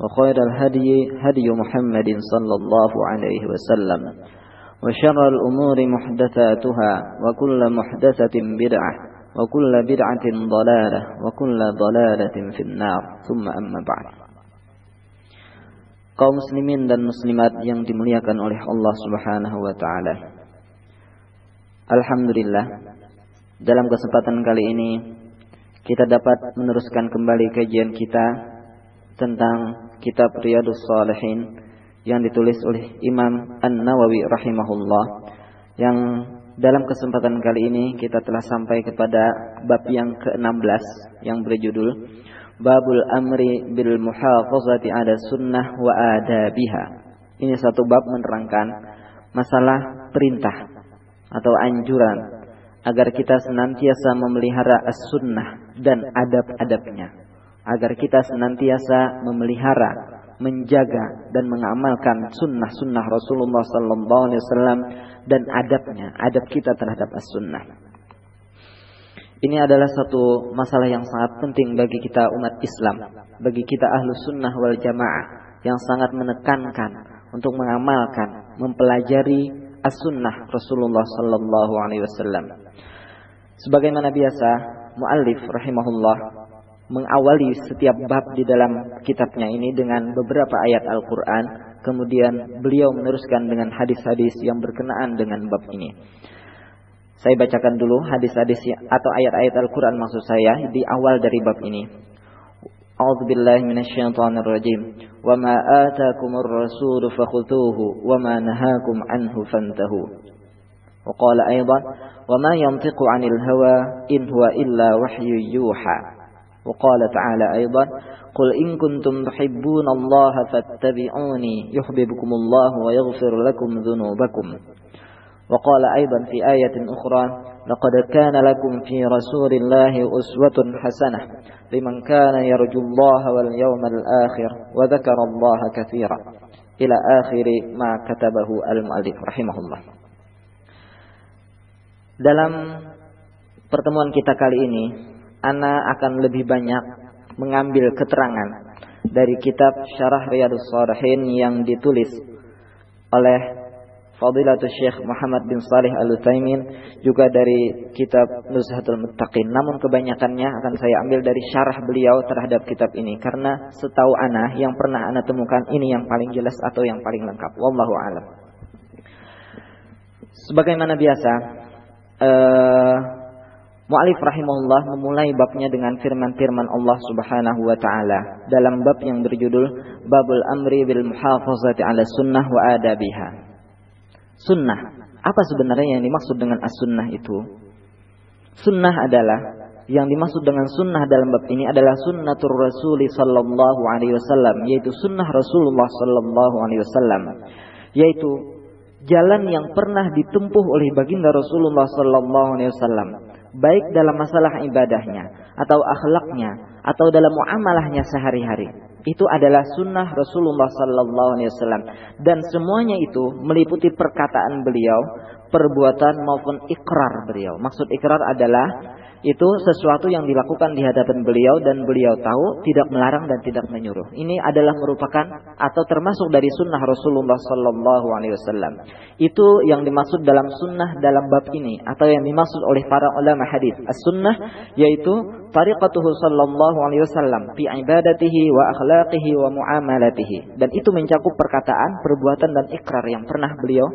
وخير الهدي هدي محمد صلى الله عليه وسلم وشر الأمور محدثاتها وكل محدثة بدعة وكل بدعة ضلالة وكل ضلالة في النار ثم أما بعد kaum muslimin dan muslimat yang dimuliakan oleh Allah Subhanahu wa taala. Alhamdulillah dalam kesempatan kali ini kita dapat meneruskan kembali kajian kita tentang kitab Riyadus Salihin yang ditulis oleh Imam An-Nawawi rahimahullah yang dalam kesempatan kali ini kita telah sampai kepada bab yang ke-16 yang berjudul Babul Amri bil Muhafazati ada Sunnah wa Adabiha. Ini satu bab menerangkan masalah perintah atau anjuran agar kita senantiasa memelihara as-sunnah dan adab-adabnya agar kita senantiasa memelihara, menjaga dan mengamalkan sunnah-sunnah Rasulullah Sallallahu Alaihi Wasallam dan adabnya, adab kita terhadap as-sunnah. Ini adalah satu masalah yang sangat penting bagi kita umat Islam, bagi kita ahlu sunnah wal jamaah yang sangat menekankan untuk mengamalkan, mempelajari as-sunnah Rasulullah Sallallahu Alaihi Wasallam. Sebagaimana biasa, muallif rahimahullah mengawali setiap bab di dalam kitabnya ini dengan beberapa ayat Al-Quran. Kemudian beliau meneruskan dengan hadis-hadis yang berkenaan dengan bab ini. Saya bacakan dulu hadis-hadis atau ayat-ayat Al-Quran maksud saya di awal dari bab ini. أعوذ بالله من الشيطان الرجيم وما آتاكم الرسول فخذوه وما نهاكم عنه فانتهوا وقال أيضا وما ينطق عن الهوى إن هو إلا وحي يوحى وقال تعالى أيضا قل إن كنتم تحبون الله فاتبعوني يحببكم الله ويغفر لكم ذنوبكم. وقال أيضا في آية أخرى لقد كان لكم في رسول الله أسوة حسنة لمن كان يرجو الله واليوم الآخر وذكر الله كثيرا. إلى آخر ما كتبه المؤلف رحمه الله. Dalam pertemuan kita kali ini ana akan lebih banyak mengambil keterangan dari kitab Syarah Riyadus Shalihin yang ditulis oleh Fadilatul Syekh Muhammad bin Salih Al-Utsaimin juga dari kitab Nuzhatul Muttaqin. Namun kebanyakannya akan saya ambil dari syarah beliau terhadap kitab ini karena setahu ana yang pernah ana temukan ini yang paling jelas atau yang paling lengkap. Wallahu alam. Sebagaimana biasa, uh, Mu'alif rahimahullah memulai babnya dengan firman-firman Allah subhanahu wa ta'ala. Dalam bab yang berjudul Babul Amri bil Muhafazati ala Sunnah wa Adabiha. Sunnah. Apa sebenarnya yang dimaksud dengan as-sunnah itu? Sunnah adalah yang dimaksud dengan sunnah dalam bab ini adalah sunnatur Rasuli sallallahu alaihi wasallam yaitu sunnah Rasulullah sallallahu alaihi wasallam yaitu jalan yang pernah ditempuh oleh baginda Rasulullah sallallahu alaihi wasallam baik dalam masalah ibadahnya atau akhlaknya atau dalam muamalahnya sehari-hari. Itu adalah sunnah Rasulullah Sallallahu Alaihi Wasallam dan semuanya itu meliputi perkataan beliau, perbuatan maupun ikrar beliau. Maksud ikrar adalah itu sesuatu yang dilakukan di hadapan beliau dan beliau tahu tidak melarang dan tidak menyuruh. Ini adalah merupakan atau termasuk dari sunnah Rasulullah Sallallahu Alaihi Wasallam. Itu yang dimaksud dalam sunnah dalam bab ini atau yang dimaksud oleh para ulama hadis. As-sunnah yaitu tariqatuhu sallallahu alaihi wasallam fi ibadatihi wa akhlaqihi wa muamalatihi dan itu mencakup perkataan, perbuatan dan ikrar yang pernah beliau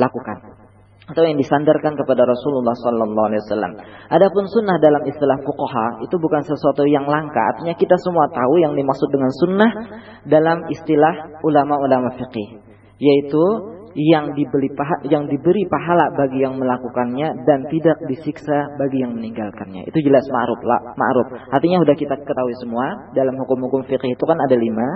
lakukan atau yang disandarkan kepada Rasulullah Sallallahu Alaihi Wasallam. Adapun sunnah dalam istilah fuqaha itu bukan sesuatu yang langka. Artinya kita semua tahu yang dimaksud dengan sunnah dalam istilah ulama-ulama fikih, yaitu yang diberi pahala, yang diberi pahala bagi yang melakukannya dan tidak disiksa bagi yang meninggalkannya. Itu jelas ma'ruf lah, ma'ruf. Artinya sudah kita ketahui semua dalam hukum-hukum fikih itu kan ada lima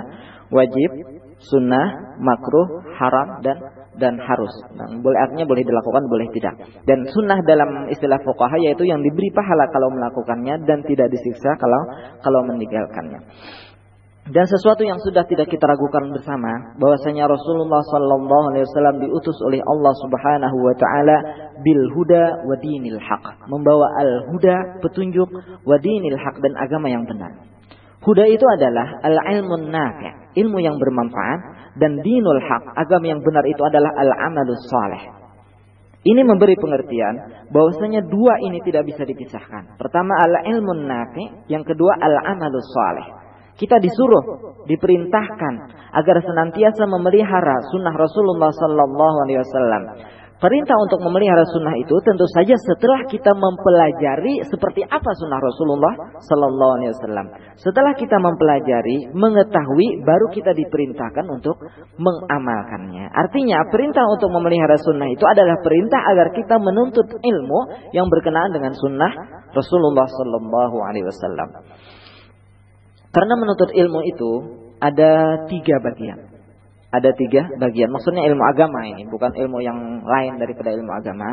wajib, sunnah, makruh, haram dan dan harus. Nah, boleh artinya boleh dilakukan, boleh tidak. Dan sunnah dalam istilah fuqaha yaitu yang diberi pahala kalau melakukannya dan tidak disiksa kalau kalau meninggalkannya. Dan sesuatu yang sudah tidak kita ragukan bersama bahwasanya Rasulullah sallallahu alaihi wasallam diutus oleh Allah Subhanahu wa taala bil huda wa dinil haq, membawa al huda petunjuk wa dinil haq dan agama yang benar. Huda itu adalah al ilmun nafi', ilmu yang bermanfaat dan dinul haq, agama yang benar itu adalah al-amalus saleh. Ini memberi pengertian bahwasanya dua ini tidak bisa dipisahkan. Pertama al-ilmun nafi, yang kedua al-amalus saleh. Kita disuruh, diperintahkan agar senantiasa memelihara sunnah Rasulullah sallallahu alaihi wasallam Perintah untuk memelihara sunnah itu tentu saja setelah kita mempelajari seperti apa sunnah Rasulullah Sallallahu Alaihi Wasallam. Setelah kita mempelajari, mengetahui, baru kita diperintahkan untuk mengamalkannya. Artinya perintah untuk memelihara sunnah itu adalah perintah agar kita menuntut ilmu yang berkenaan dengan sunnah Rasulullah Sallallahu Alaihi Wasallam. Karena menuntut ilmu itu ada tiga bagian ada tiga bagian. Maksudnya ilmu agama ini, bukan ilmu yang lain daripada ilmu agama.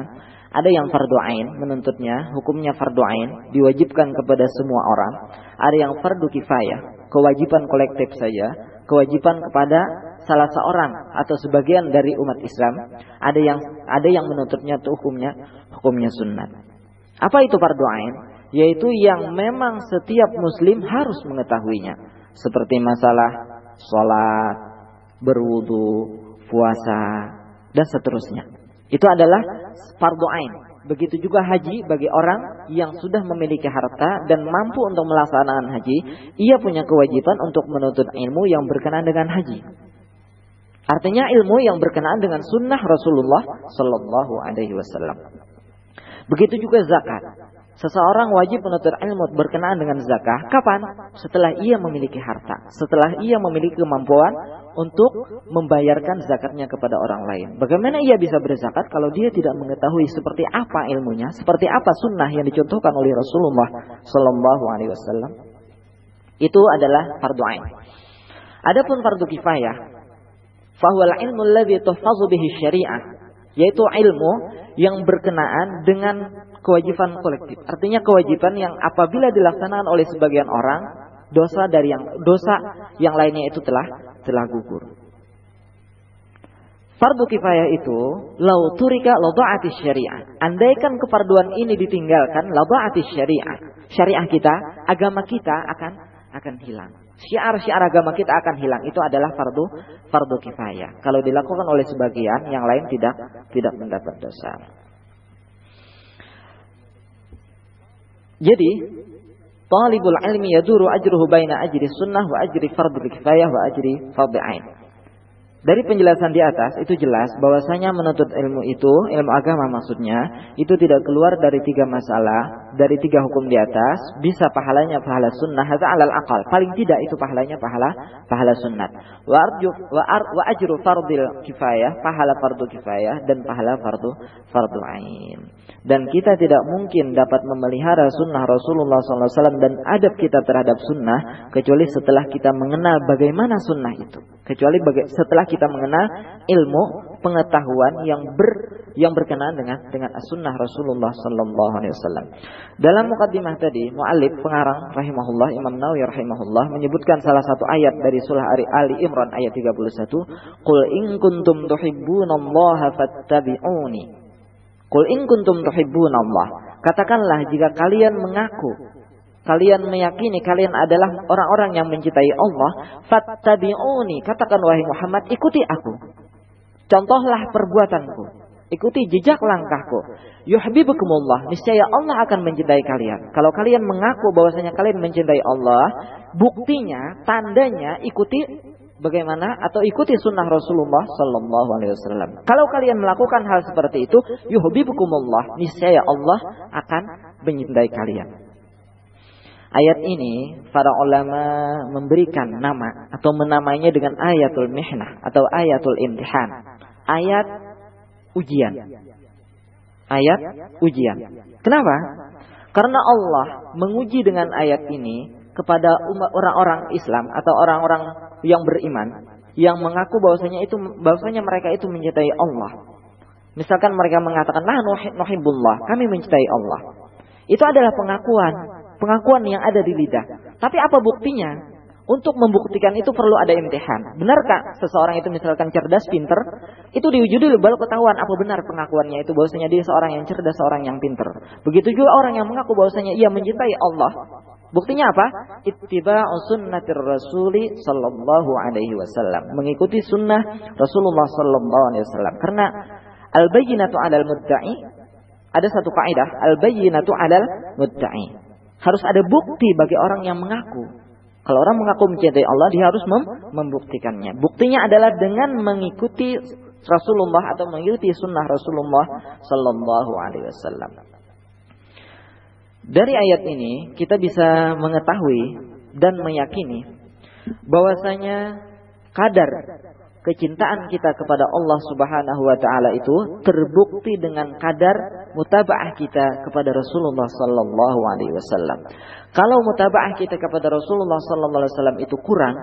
Ada yang fardu ain menuntutnya, hukumnya fardu ain, diwajibkan kepada semua orang. Ada yang fardu kifayah, kewajiban kolektif saja, kewajiban kepada salah seorang atau sebagian dari umat Islam. Ada yang ada yang menuntutnya itu hukumnya hukumnya sunat. Apa itu fardu ain? Yaitu yang memang setiap muslim harus mengetahuinya. Seperti masalah sholat, berwudu, puasa, dan seterusnya. Itu adalah fardu. Begitu juga haji bagi orang yang sudah memiliki harta dan mampu untuk melaksanakan haji, ia punya kewajiban untuk menuntut ilmu yang berkenaan dengan haji. Artinya ilmu yang berkenaan dengan sunnah Rasulullah Sallallahu Alaihi Wasallam. Begitu juga zakat. Seseorang wajib menuntut ilmu berkenaan dengan zakah. Kapan? Setelah ia memiliki harta. Setelah ia memiliki kemampuan untuk membayarkan zakatnya kepada orang lain. Bagaimana ia bisa berzakat kalau dia tidak mengetahui seperti apa ilmunya, seperti apa sunnah yang dicontohkan oleh Rasulullah Sallallahu Alaihi Wasallam? Itu adalah fardu ain. Adapun fardu kifayah, fahuwal ilmu alladhi tuhfazu bihi syariah, yaitu ilmu yang berkenaan dengan kewajiban kolektif. Artinya kewajiban yang apabila dilaksanakan oleh sebagian orang, dosa dari yang dosa yang lainnya itu telah telah gugur. Fardu kifayah itu lau turika lada'ati syariah. Andaikan kefarduan ini ditinggalkan lada'ati syariah. Syariah kita, agama kita akan akan hilang. Syiar-syiar agama kita akan hilang. Itu adalah fardu fardu kifayah. Kalau dilakukan oleh sebagian, yang lain tidak tidak mendapat dosa. Jadi talibul ilmi yaduru ajruhu baina ajri sunnah wa ajri fardhu kifayah wa ajri fardhu ain. Dari penjelasan di atas itu jelas bahwasanya menuntut ilmu itu, ilmu agama maksudnya, itu tidak keluar dari tiga masalah, dari tiga hukum di atas, bisa pahalanya pahala sunnah atau alal akal. Paling tidak itu pahalanya pahala pahala sunnat. Wa arju wa, ar, wa ajru fardil kifayah, pahala fardu kifayah dan pahala fardu fardu ain. Dan kita tidak mungkin dapat memelihara sunnah Rasulullah SAW dan adab kita terhadap sunnah kecuali setelah kita mengenal bagaimana sunnah itu. Kecuali setelah kita mengenal ilmu pengetahuan yang ber yang berkenaan dengan dengan as-sunnah Rasulullah sallallahu alaihi wasallam. Dalam mukaddimah tadi, muallif pengarang rahimahullah Imam Nawawi rahimahullah menyebutkan salah satu ayat dari surah Ali Imran ayat 31, "Qul in kuntum tuhibbunallaha fattabi'uni." Qul in kuntum Allah. Katakanlah jika kalian mengaku kalian meyakini kalian adalah orang-orang yang mencintai Allah, fattabi'uni. Katakan wahai Muhammad, ikuti aku. Contohlah perbuatanku. Ikuti jejak langkahku. Yuhibbukumullah. Niscaya Allah akan mencintai kalian. Kalau kalian mengaku bahwasanya kalian mencintai Allah, buktinya, tandanya ikuti bagaimana atau ikuti sunnah Rasulullah Sallallahu Alaihi Wasallam. Kalau kalian melakukan hal seperti itu, yuhibbukumullah. Niscaya Allah akan mencintai kalian. Ayat ini para ulama memberikan nama atau menamainya dengan ayatul mihnah atau ayatul imtihan. Ayat ujian. Ayat ujian. Kenapa? Karena Allah menguji dengan ayat ini kepada orang-orang Islam atau orang-orang yang beriman yang mengaku bahwasanya itu bahwasanya mereka itu mencintai Allah. Misalkan mereka mengatakan, "Nah, nuhibbullah," kami mencintai Allah. Itu adalah pengakuan pengakuan yang ada di lidah. Tapi apa buktinya? Untuk membuktikan itu perlu ada imtihan. Benarkah seseorang itu misalkan cerdas, pinter? Itu diuji baru ketahuan apa benar pengakuannya itu bahwasanya dia seorang yang cerdas, seorang yang pinter. Begitu juga orang yang mengaku bahwasanya ia mencintai Allah. Buktinya apa? Ittiba sunnatir rasuli sallallahu alaihi wasallam. Mengikuti sunnah Rasulullah sallallahu alaihi wasallam. Karena al-bayyinatu 'alal mudda'i ada satu kaidah, al-bayyinatu 'alal mudda'i. Harus ada bukti bagi orang yang mengaku. Kalau orang mengaku mencintai Allah, dia harus mem membuktikannya. Buktinya adalah dengan mengikuti Rasulullah atau mengikuti sunnah Rasulullah Sallallahu Alaihi Wasallam. Dari ayat ini kita bisa mengetahui dan meyakini bahwasanya kadar kecintaan kita kepada Allah Subhanahu wa taala itu terbukti dengan kadar mutabaah kita kepada Rasulullah sallallahu alaihi wasallam. Kalau mutabaah kita kepada Rasulullah sallallahu alaihi wasallam itu kurang,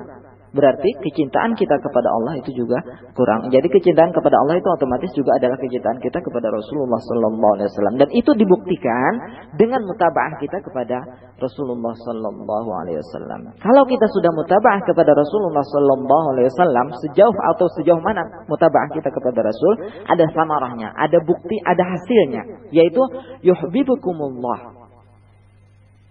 berarti kecintaan kita kepada Allah itu juga kurang. Jadi kecintaan kepada Allah itu otomatis juga adalah kecintaan kita kepada Rasulullah Sallallahu Alaihi Wasallam dan itu dibuktikan dengan mutabaah kita kepada Rasulullah Sallallahu Alaihi Wasallam. Kalau kita sudah mutabaah kepada Rasulullah Sallallahu Alaihi Wasallam sejauh atau sejauh mana mutabaah kita kepada Rasul ada samarahnya, ada bukti, ada hasilnya, yaitu yuhibbukumullah.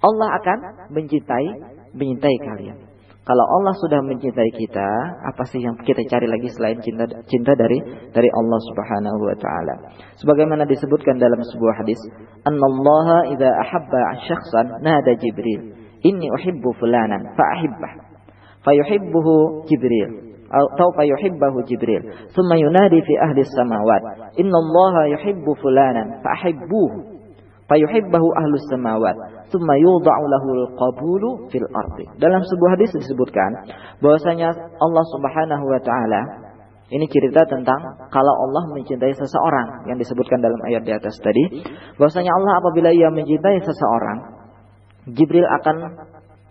Allah akan mencintai mencintai kalian. Kalau Allah sudah mencintai kita, apa sih yang kita cari lagi selain cinta cinta dari dari Allah Subhanahu wa taala? Sebagaimana disebutkan dalam sebuah hadis, "Annallaha idza ahabba syakhsan nada Jibril, inni uhibbu fulanan fa ahibbah." Fayuhibbuhu Jibril atau fayuhibbahu Jibril. Thumma yunadi fi ahli samawat, "Innallaha yuhibbu fulanan fa ahibbuhu." Fayuhibbahu ahlus samawat Tsumma yudha'u lahul qabulu fil ardi. Dalam sebuah hadis disebutkan bahwasanya Allah Subhanahu wa taala ini cerita tentang kalau Allah mencintai seseorang yang disebutkan dalam ayat di atas tadi, bahwasanya Allah apabila ia mencintai seseorang, Jibril akan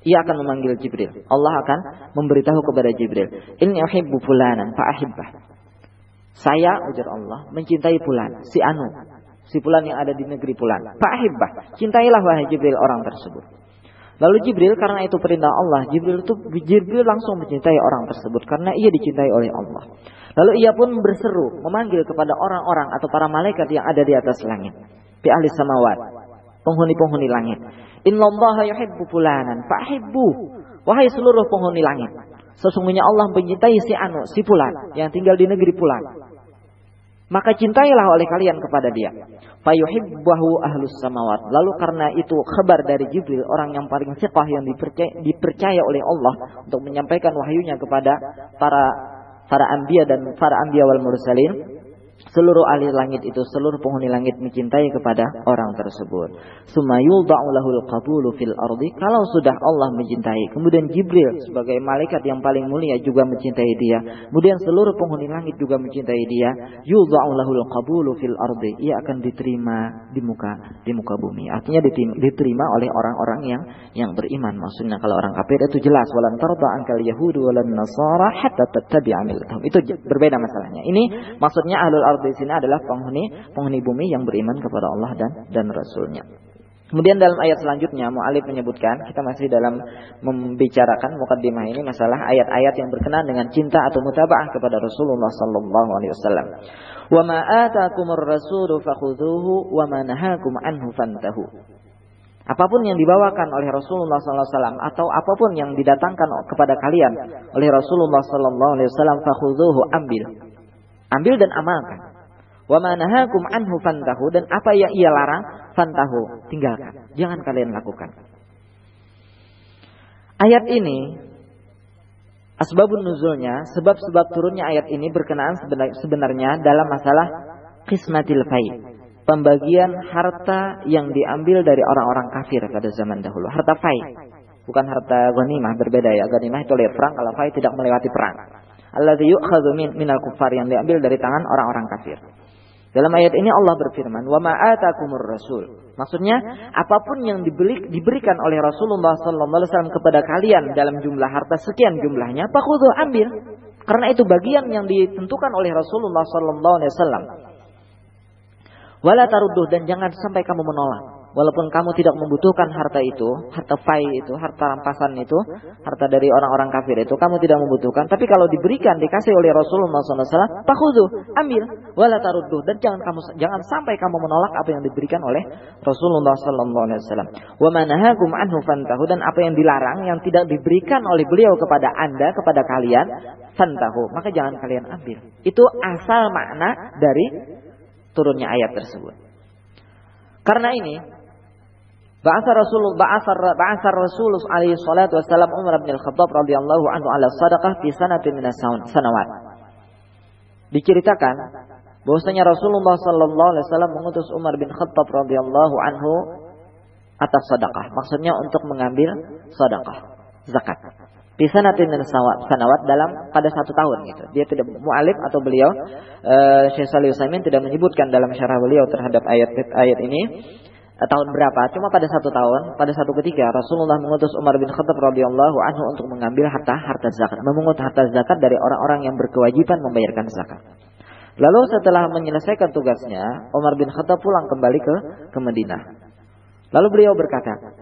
ia akan memanggil Jibril. Allah akan memberitahu kepada Jibril, "Inni uhibbu fulanan fa ahibbah." Saya ujar Allah mencintai fulan, si Anu si fulan yang ada di negeri fulan. Fahibbah, cintailah wahai Jibril orang tersebut. Lalu Jibril karena itu perintah Allah, Jibril itu Jibril langsung mencintai orang tersebut karena ia dicintai oleh Allah. Lalu ia pun berseru memanggil kepada orang-orang atau para malaikat yang ada di atas langit. Fi ahli samawat, penghuni-penghuni langit. Innallaha yuhibbu fulanan fahibbu. Wahai seluruh penghuni langit, sesungguhnya Allah mencintai si anu, si fulan yang tinggal di negeri fulan maka cintailah oleh kalian kepada dia. Fayuhibbahu ahlus samawat. Lalu karena itu kabar dari Jibril, orang yang paling cepat yang dipercaya, dipercaya oleh Allah untuk menyampaikan wahyunya kepada para para anbiya dan para anbiya wal mursalin, seluruh ahli langit itu, seluruh penghuni langit mencintai kepada orang tersebut. Sumayul lahul qabulu fil ardi. Kalau sudah Allah mencintai, kemudian Jibril sebagai malaikat yang paling mulia juga mencintai dia. Kemudian seluruh penghuni langit juga mencintai dia. Yulda'u lahul qabulu fil ardi. Ia akan diterima di muka di muka bumi. Artinya diterima oleh orang-orang yang yang beriman. Maksudnya kalau orang kafir itu jelas walan tarda ankal yahudu walan nasara hatta tattabi'a. Itu berbeda masalahnya. Ini maksudnya ahlul ard di sini adalah penghuni penghuni bumi yang beriman kepada Allah dan dan Rasulnya. Kemudian dalam ayat selanjutnya Mu'alif menyebutkan kita masih dalam membicarakan mukaddimah ini masalah ayat-ayat yang berkenaan dengan cinta atau mutabaah kepada Rasulullah sallallahu alaihi wasallam. Wa ma atakumur rasulu fakhudhuhu wa ma nahakum anhu fantahu. Apa pun yang dibawakan oleh Rasulullah SAW atau apa pun yang didatangkan kepada kalian oleh Rasulullah SAW, fakhudhuhu ambil, ambil dan amalkan. Wa ma nahakum anhu fantahu dan apa yang ia larang fantahu, tinggalkan. Jangan kalian lakukan. Ayat ini asbabun nuzulnya, sebab-sebab turunnya ayat ini berkenaan sebenarnya dalam masalah qismatil fai. Pembagian harta yang diambil dari orang-orang kafir pada zaman dahulu. Harta fai. Bukan harta ghanimah, berbeda ya. Ghanimah itu oleh perang, kalau fai tidak melewati perang. Alladhi yu'khadhu min minal kufar yang diambil dari tangan orang-orang kafir. Dalam ayat ini Allah berfirman, "Wa ma atakumur rasul." Maksudnya, apa pun yang dibeli, diberikan oleh Rasulullah sallallahu alaihi wasallam kepada kalian dalam jumlah harta sekian jumlahnya, pakhudhu ambil. Karena itu bagian yang ditentukan oleh Rasulullah sallallahu alaihi wasallam. Wala tarudduh dan jangan sampai kamu menolak. Walaupun kamu tidak membutuhkan harta itu, harta fai itu, harta rampasan itu, harta dari orang-orang kafir itu, kamu tidak membutuhkan. Tapi kalau diberikan, dikasih oleh Rasulullah SAW, pakhudhu, ambil, wala tarudduh. Dan jangan kamu jangan sampai kamu menolak apa yang diberikan oleh Rasulullah SAW. Wa manahakum anhu fantahu. Dan apa yang dilarang, yang tidak diberikan oleh beliau kepada anda, kepada kalian, fantahu. Maka jangan kalian ambil. Itu asal makna dari turunnya ayat tersebut. Karena ini, Ba'asa Rasul ba'asa Rasul alaihi salatu wasallam Umar bin Al-Khattab radhiyallahu anhu ala sadaqah fi sanatin min sanawat. Diceritakan bahwasanya Rasulullah sallallahu alaihi wasallam mengutus Umar bin Khattab radhiyallahu anhu atas sedekah. Maksudnya untuk mengambil sedekah, zakat. Di sanatin min sanawat dalam pada satu tahun gitu. Dia tidak mualif atau beliau uh, Syekh Salih Utsaimin tidak menyebutkan dalam syarah beliau terhadap ayat ayat ini tahun berapa? Cuma pada satu tahun, pada satu ketika Rasulullah mengutus Umar bin Khattab radhiyallahu anhu untuk mengambil harta harta zakat, memungut harta zakat dari orang-orang yang berkewajiban membayarkan zakat. Lalu setelah menyelesaikan tugasnya, Umar bin Khattab pulang kembali ke ke Madinah. Lalu beliau berkata,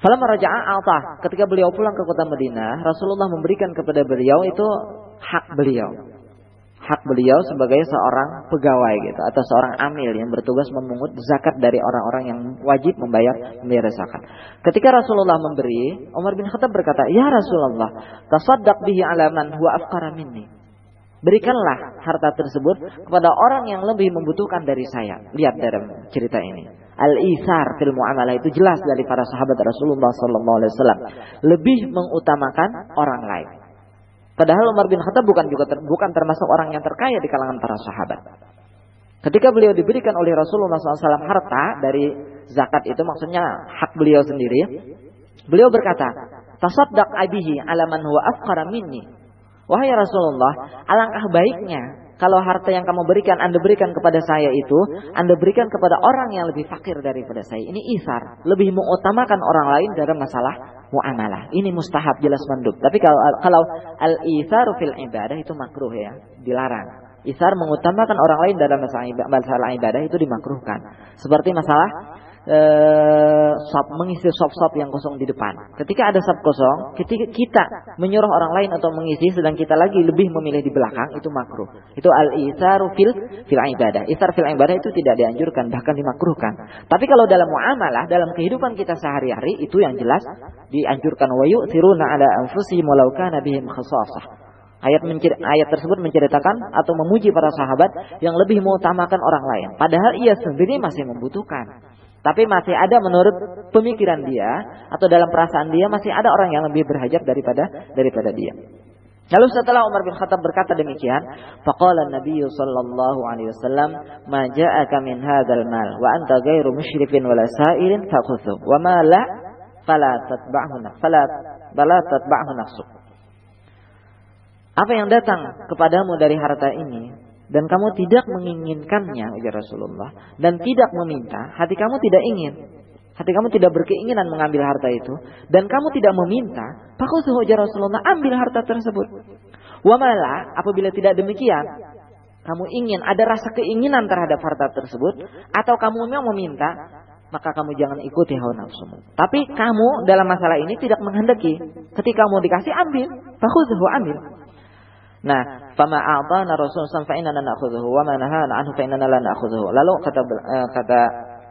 Falamma raja'a altah, ketika beliau pulang ke kota Madinah, Rasulullah memberikan kepada beliau itu hak beliau hak beliau sebagai seorang pegawai gitu atau seorang amil yang bertugas memungut zakat dari orang-orang yang wajib membayar membayar zakat. Ketika Rasulullah memberi, Umar bin Khattab berkata, "Ya Rasulullah, tasaddaq bihi ala man huwa afqara minni." Berikanlah harta tersebut kepada orang yang lebih membutuhkan dari saya. Lihat dalam cerita ini. Al-isar fil muamalah itu jelas dari para sahabat Rasulullah sallallahu alaihi wasallam lebih mengutamakan orang lain. Padahal Umar bin Khattab bukan juga ter, bukan termasuk orang yang terkaya di kalangan para sahabat. Ketika beliau diberikan oleh Rasulullah SAW harta dari zakat itu maksudnya hak beliau sendiri. Beliau berkata, Tasaddaq abihi ala man huwa afqara minni. Wahai Rasulullah, alangkah baiknya kalau harta yang kamu berikan, Anda berikan kepada saya itu, Anda berikan kepada orang yang lebih fakir daripada saya. Ini isar. Lebih mengutamakan orang lain dalam masalah muamalah. Ini mustahab, jelas mandub. Tapi kalau kalau al-isar fil ibadah itu makruh ya, dilarang. Isar mengutamakan orang lain dalam masalah ibadah itu dimakruhkan. Seperti masalah eh, sop mengisi sop-sop yang kosong di depan. Ketika ada sop kosong, ketika kita menyuruh orang lain atau mengisi sedang kita lagi lebih memilih di belakang itu makruh. Itu al-isaru fil fil ibadah. Isar fil ibadah itu tidak dianjurkan bahkan dimakruhkan. Tapi kalau dalam muamalah, dalam kehidupan kita sehari-hari itu yang jelas dianjurkan wa yu'thiruna ala anfusihim walau kana bihim khasasah. Ayat, ayat tersebut menceritakan atau memuji para sahabat yang lebih mengutamakan orang lain. Padahal ia sendiri masih membutuhkan. Tapi masih ada menurut pemikiran dia atau dalam perasaan dia masih ada orang yang lebih berhajat daripada daripada dia. Lalu setelah Umar bin Khattab berkata demikian, faqala Nabi sallallahu alaihi wasallam, "Ma ja'aka min hadzal mal wa anta ghairu musyrifin wala sa'irin fakhudhu wa ma la fala tatba'hu fala bala tatba'hu nafsuk." Apa yang datang kepadamu dari harta ini dan kamu tidak menginginkannya ujar Rasulullah dan tidak meminta, hati kamu tidak ingin. Hati kamu tidak berkeinginan mengambil harta itu dan kamu tidak meminta, pakusuh ujar Rasulullah, ambil harta tersebut. Wamala apabila tidak demikian, kamu ingin ada rasa keinginan terhadap harta tersebut atau kamu memang meminta, maka kamu jangan ikuti hawa nafsumu. Tapi kamu dalam masalah ini tidak menghendaki. Ketika kamu dikasih ambil, fakhudhu ambil. Nah, fama a'tana Rasul sallallahu alaihi wasallam ma nahana anhu fa innana la na'khudhuhu. Lalu kata uh, kata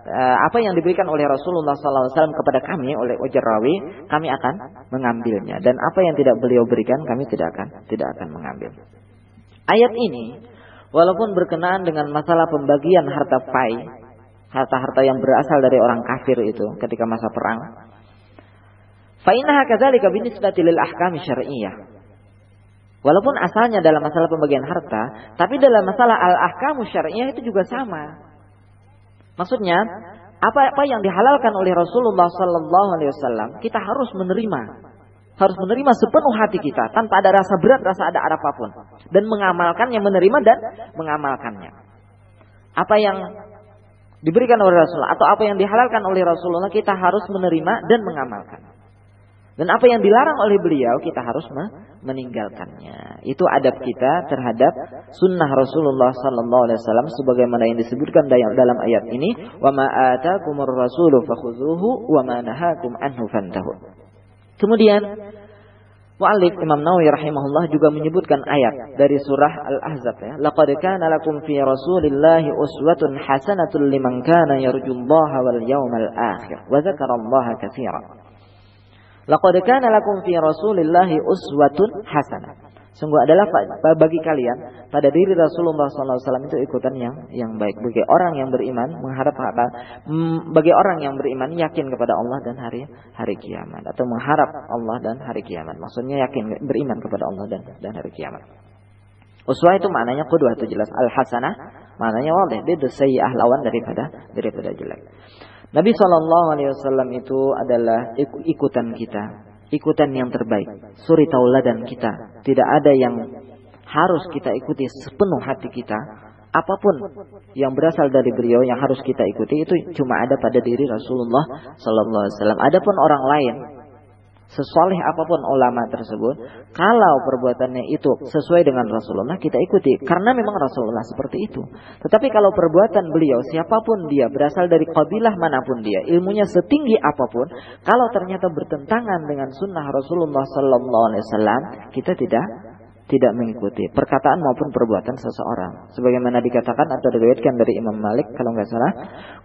uh, apa yang diberikan oleh Rasulullah wasallam kepada kami oleh ujar rawi, kami akan mengambilnya dan apa yang tidak beliau berikan kami tidak akan tidak akan mengambil. Ayat ini walaupun berkenaan dengan masalah pembagian harta fai harta-harta yang berasal dari orang kafir itu ketika masa perang. Fa innaha kadzalika binisbati lil ahkam syar'iyyah. Walaupun asalnya dalam masalah pembagian harta, tapi dalam masalah al-ahkam syar'iyyah itu juga sama. Maksudnya, apa-apa yang dihalalkan oleh Rasulullah sallallahu alaihi wasallam, kita harus menerima. Harus menerima sepenuh hati kita tanpa ada rasa berat, rasa ada apa pun dan mengamalkannya, menerima dan mengamalkannya. Apa yang diberikan oleh Rasulullah atau apa yang dihalalkan oleh Rasulullah kita harus menerima dan mengamalkan. Dan apa yang dilarang oleh beliau kita harus meninggalkannya. Itu adab kita terhadap sunnah Rasulullah sallallahu alaihi wasallam sebagaimana yang disebutkan dalam ayat ini, "Wa ma atakumur rasulu fakhudhuhu wa nahakum anhu fantahu." Kemudian Mu'allif Imam Nawawi rahimahullah juga menyebutkan ayat dari surah Al-Ahzab ya. Laqad kana lakum fi Rasulillahi uswatun hasanatun liman kana yarjullaha wal yawmal akhir wa dzakarallaha katsiran. Laqad kana lakum fi Rasulillahi uswatun hasanah. Sungguh adalah bagi kalian pada diri Rasulullah SAW itu ikutan yang yang baik. Bagi orang yang beriman mengharap mm, bagi orang yang beriman yakin kepada Allah dan hari hari kiamat atau mengharap Allah dan hari kiamat. Maksudnya yakin beriman kepada Allah dan dan hari kiamat. Uswah itu maknanya kedua itu jelas. Al hasanah maknanya walih dia sayyi'ah lawan daripada daripada jelek. Nabi Shallallahu Alaihi Wasallam itu adalah ikutan kita, ikutan yang terbaik, suri tauladan kita. Tidak ada yang harus kita ikuti sepenuh hati kita. Apa pun yang berasal dari beliau yang harus kita ikuti itu cuma ada pada diri Rasulullah Sallallahu Alaihi Wasallam. Adapun orang lain sesoleh apa pun ulama tersebut, kalau perbuatannya itu sesuai dengan Rasulullah, kita ikuti. Karena memang Rasulullah seperti itu. Tetapi kalau perbuatan beliau, siapa pun dia, berasal dari kabilah mana pun dia, ilmunya setinggi apa pun, kalau ternyata bertentangan dengan sunnah Rasulullah Sallallahu Alaihi Wasallam, kita tidak tidak mengikuti perkataan maupun perbuatan seseorang. Sebagaimana dikatakan atau diriwayatkan dari Imam Malik kalau nggak salah,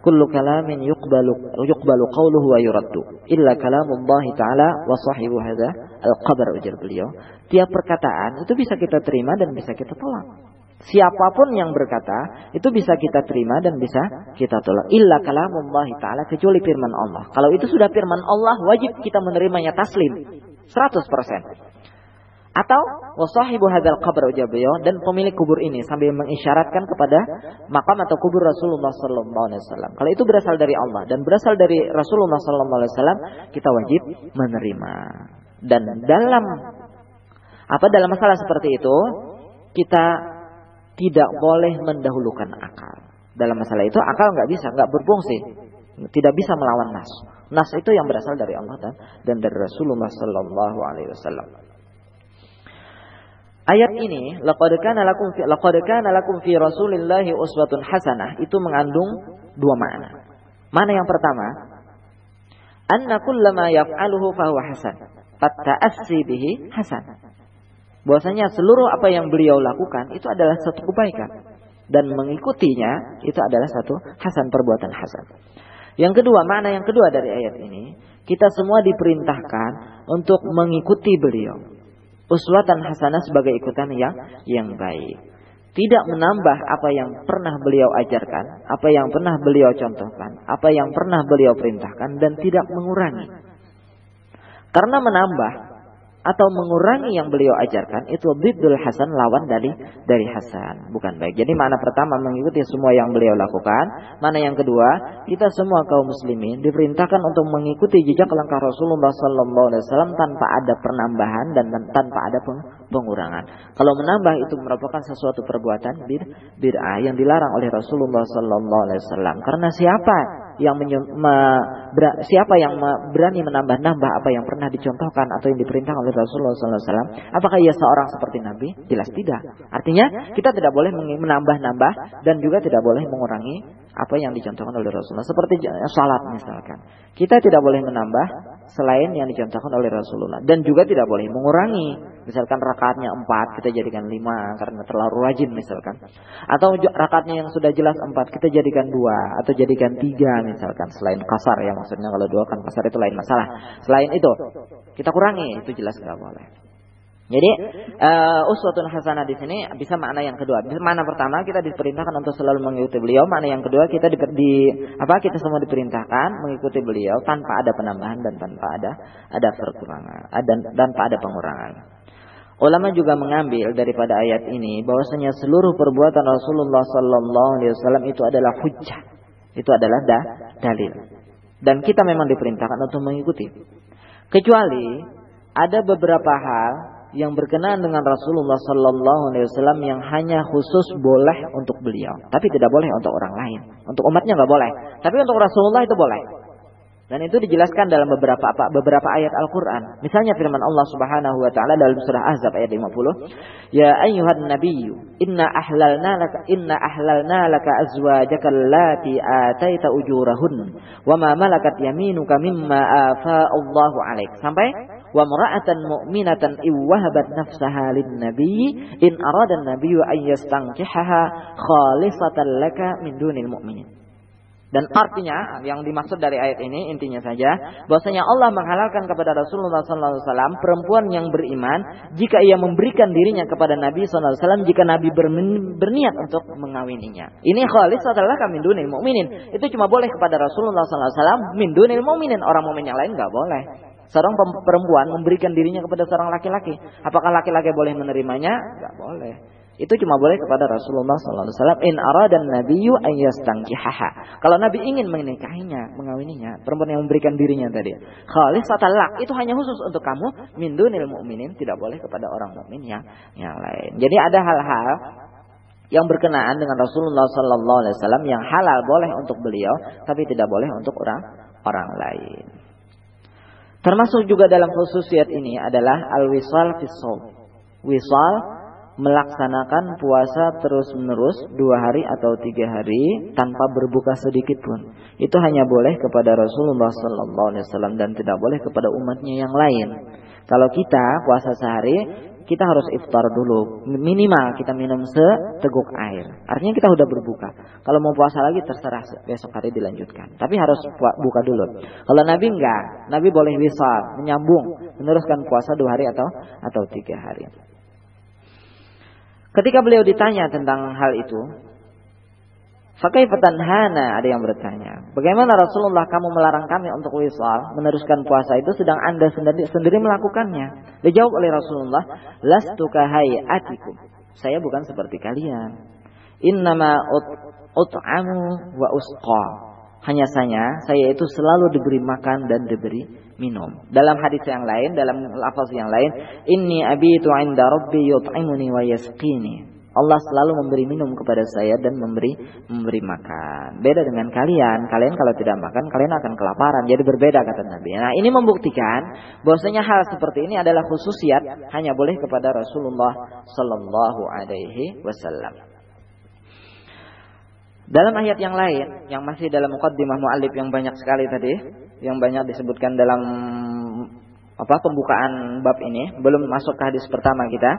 kullu kalamin yuqbalu yuqbalu qawluhu wa yuraddu illa kalamullah taala wa sahibu hadza al-qabr ujar beliau. Tiap perkataan itu bisa kita terima dan bisa kita tolak. Siapa pun yang berkata itu bisa kita terima dan bisa kita tolak. Illa kalamullah taala kecuali firman Allah. Kalau itu sudah firman Allah wajib kita menerimanya taslim 100%. Atau wasahibu hadzal qabr ujar beliau dan pemilik kubur ini sambil mengisyaratkan kepada makam atau kubur Rasulullah sallallahu alaihi wasallam. Kalau itu berasal dari Allah dan berasal dari Rasulullah sallallahu alaihi wasallam, kita wajib menerima. Dan dalam apa dalam masalah seperti itu, kita tidak boleh mendahulukan akal. Dalam masalah itu akal nggak bisa, nggak berfungsi, tidak bisa melawan nas. Nas itu yang berasal dari Allah dan, dan dari Rasulullah sallallahu alaihi wasallam. Ayat ini laqad kana lakum fi laqad kana lakum fi Rasulillahi uswatun hasanah itu mengandung dua makna. Mana yang pertama? Anna kullama yaf'aluhu fahuwa hasan. Fatta'assi bihi hasan. Bahwasanya seluruh apa yang beliau lakukan itu adalah satu kebaikan dan mengikutinya itu adalah satu hasan perbuatan hasan. Yang kedua, makna yang kedua dari ayat ini, kita semua diperintahkan untuk mengikuti beliau uswatan hasanah sebagai ikutan yang yang baik. Tidak menambah apa yang pernah beliau ajarkan, apa yang pernah beliau contohkan, apa yang pernah beliau perintahkan dan tidak mengurangi. Karena menambah atau mengurangi yang beliau ajarkan itu bidul hasan lawan dari dari hasan. Bukan baik. Jadi mana pertama mengikuti semua yang beliau lakukan. Mana yang kedua kita semua kaum muslimin diperintahkan untuk mengikuti jejak langkah Rasulullah sallallahu alaihi wasallam tanpa ada penambahan dan tanpa ada pengurangan. Kalau menambah itu merupakan sesuatu perbuatan bid'ah yang dilarang oleh Rasulullah sallallahu alaihi wasallam. Karena siapa yang me, ber, siapa yang berani menambah-nambah apa yang pernah dicontohkan atau yang diperintahkan oleh Rasulullah SAW? Apakah ia seorang seperti Nabi? Jelas tidak. Artinya kita tidak boleh menambah-nambah dan juga tidak boleh mengurangi apa yang dicontohkan oleh Rasulullah. Seperti salat misalkan. Kita tidak boleh menambah selain yang dicontohkan oleh Rasulullah dan juga tidak boleh mengurangi. Misalkan rakaatnya empat kita jadikan lima karena terlalu rajin misalkan. Atau rakaatnya yang sudah jelas empat kita jadikan dua atau jadikan tiga misalkan selain kasar ya maksudnya kalau dua kan kasar itu lain masalah. Selain itu kita kurangi itu jelas nggak boleh. Jadi uh, uswatun hasanah di sini bisa makna yang kedua. Mana pertama kita diperintahkan untuk selalu mengikuti beliau, Mana yang kedua kita di, di apa kita semua diperintahkan mengikuti beliau tanpa ada penambahan dan tanpa ada ada perkurangan dan tanpa ada pengurangan. Ulama juga mengambil daripada ayat ini bahwasanya seluruh perbuatan Rasulullah sallallahu alaihi wasallam itu adalah hujjah. Itu adalah da, dalil. Dan kita memang diperintahkan untuk mengikuti. Kecuali ada beberapa hal yang berkenaan dengan Rasulullah Sallallahu Alaihi Wasallam yang hanya khusus boleh untuk beliau, tapi tidak boleh untuk orang lain. Untuk umatnya nggak boleh, tapi untuk Rasulullah itu boleh. Dan itu dijelaskan dalam beberapa apa, beberapa ayat Al-Qur'an. Misalnya firman Allah Subhanahu wa taala dalam surah Ahzab ayat 50, "Ya ayyuhan nabiyyu, inna ahlalna laka inna ahlalna laka azwajaka allati ataita ujurahun wa ma malakat yaminuka mimma afa Allahu 'alaik." Sampai wa mar'atan mu'minatan iwahabat nafsaha lin nabi in arada an-nabiyyu an yastankihaha khalisatan laka min dunil mu'minin. Dan artinya yang dimaksud dari ayat ini intinya saja bahwasanya Allah menghalalkan kepada Rasulullah SAW perempuan yang beriman jika ia memberikan dirinya kepada Nabi SAW jika Nabi berniat untuk mengawininya. Ini khalis adalah kami dunil mukminin. Itu cuma boleh kepada Rasulullah SAW min dunil mukminin orang mukmin yang lain nggak boleh. Seorang perempuan memberikan dirinya kepada seorang laki-laki. Apakah laki-laki boleh menerimanya? Tidak boleh. Itu cuma boleh kepada Rasulullah SAW. In aradan nabiyyu ayyastangkihaha. Kalau Nabi ingin menikahinya, mengawininya, perempuan yang memberikan dirinya tadi. Khalis talak. Itu hanya khusus untuk kamu. Min dunil mu'minin. Tidak boleh kepada orang mukmin yang, yang lain. Jadi ada hal-hal yang berkenaan dengan Rasulullah SAW yang halal boleh untuk beliau, tapi tidak boleh untuk orang orang lain. Termasuk juga dalam khususiat ini adalah al-wisal fisol. Wisal melaksanakan puasa terus-menerus dua hari atau tiga hari tanpa berbuka sedikit pun. Itu hanya boleh kepada Rasulullah Sallallahu Alaihi Wasallam dan tidak boleh kepada umatnya yang lain. Kalau kita puasa sehari, kita harus iftar dulu. Minimal kita minum seteguk air. Artinya kita sudah berbuka. Kalau mau puasa lagi terserah besok hari dilanjutkan. Tapi harus buka dulu. Kalau Nabi enggak, Nabi boleh bisa menyambung, meneruskan puasa dua hari atau atau tiga hari. Ketika beliau ditanya tentang hal itu, Fakai hana ada yang bertanya. Bagaimana Rasulullah kamu melarang kami untuk wisal meneruskan puasa itu sedang anda sendiri, sendiri melakukannya? Dijawab oleh Rasulullah, lastu atikum. Saya bukan seperti kalian. Innama ut, ut'amu wa usqa. Hanya saja saya itu selalu diberi makan dan diberi minum. Dalam hadis yang lain, dalam lafaz yang lain, inni abitu 'inda rabbi yut'imuni wa yasqini. Allah selalu memberi minum kepada saya dan memberi memberi makan. Beda dengan kalian. Kalian kalau tidak makan, kalian akan kelaparan. Jadi berbeda kata Nabi. Nah, ini membuktikan bahwasanya hal seperti ini adalah khususiat hanya boleh kepada Rasulullah sallallahu alaihi wasallam. Dalam ayat yang lain, yang masih dalam muqaddimah mu'alif yang banyak sekali tadi, yang banyak disebutkan dalam apa pembukaan bab ini, belum masuk ke hadis pertama kita.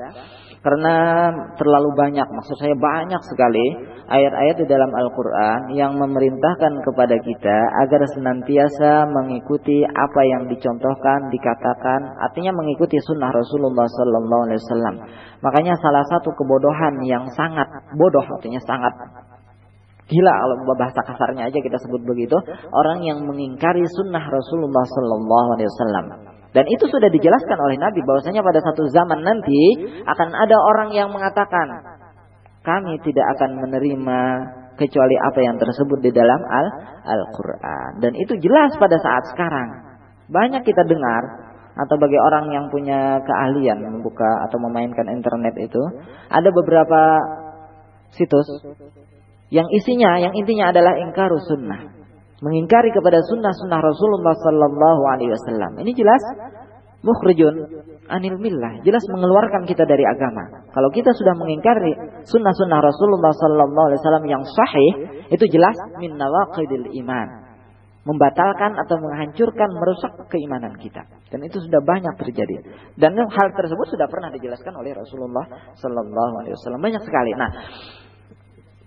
Karena terlalu banyak, maksud saya banyak sekali ayat-ayat di dalam Al-Quran yang memerintahkan kepada kita agar senantiasa mengikuti apa yang dicontohkan, dikatakan, artinya mengikuti sunnah Rasulullah Sallallahu Alaihi Wasallam. Makanya salah satu kebodohan yang sangat bodoh, artinya sangat gila kalau bahasa kasarnya aja kita sebut begitu, orang yang mengingkari sunnah Rasulullah Sallallahu Alaihi Wasallam. Dan itu sudah dijelaskan oleh Nabi bahwasanya pada satu zaman nanti akan ada orang yang mengatakan kami tidak akan menerima kecuali apa yang tersebut di dalam Al Al-Qur'an. Dan itu jelas pada saat sekarang. Banyak kita dengar atau bagi orang yang punya keahlian membuka atau memainkan internet itu, ada beberapa situs yang isinya, yang intinya adalah ingkar sunnah. Mengingkari kepada sunnah-sunnah Rasulullah sallallahu alaihi wasallam. Ini jelas mukhrijun anil millah, jelas mengeluarkan kita dari agama. Kalau kita sudah mengingkari sunnah-sunnah Rasulullah sallallahu alaihi wasallam yang sahih, itu jelas min nawaqidil iman. Membatalkan atau menghancurkan, merusak keimanan kita. Dan itu sudah banyak terjadi. Dan hal tersebut sudah pernah dijelaskan oleh Rasulullah sallallahu alaihi wasallam banyak sekali. Nah,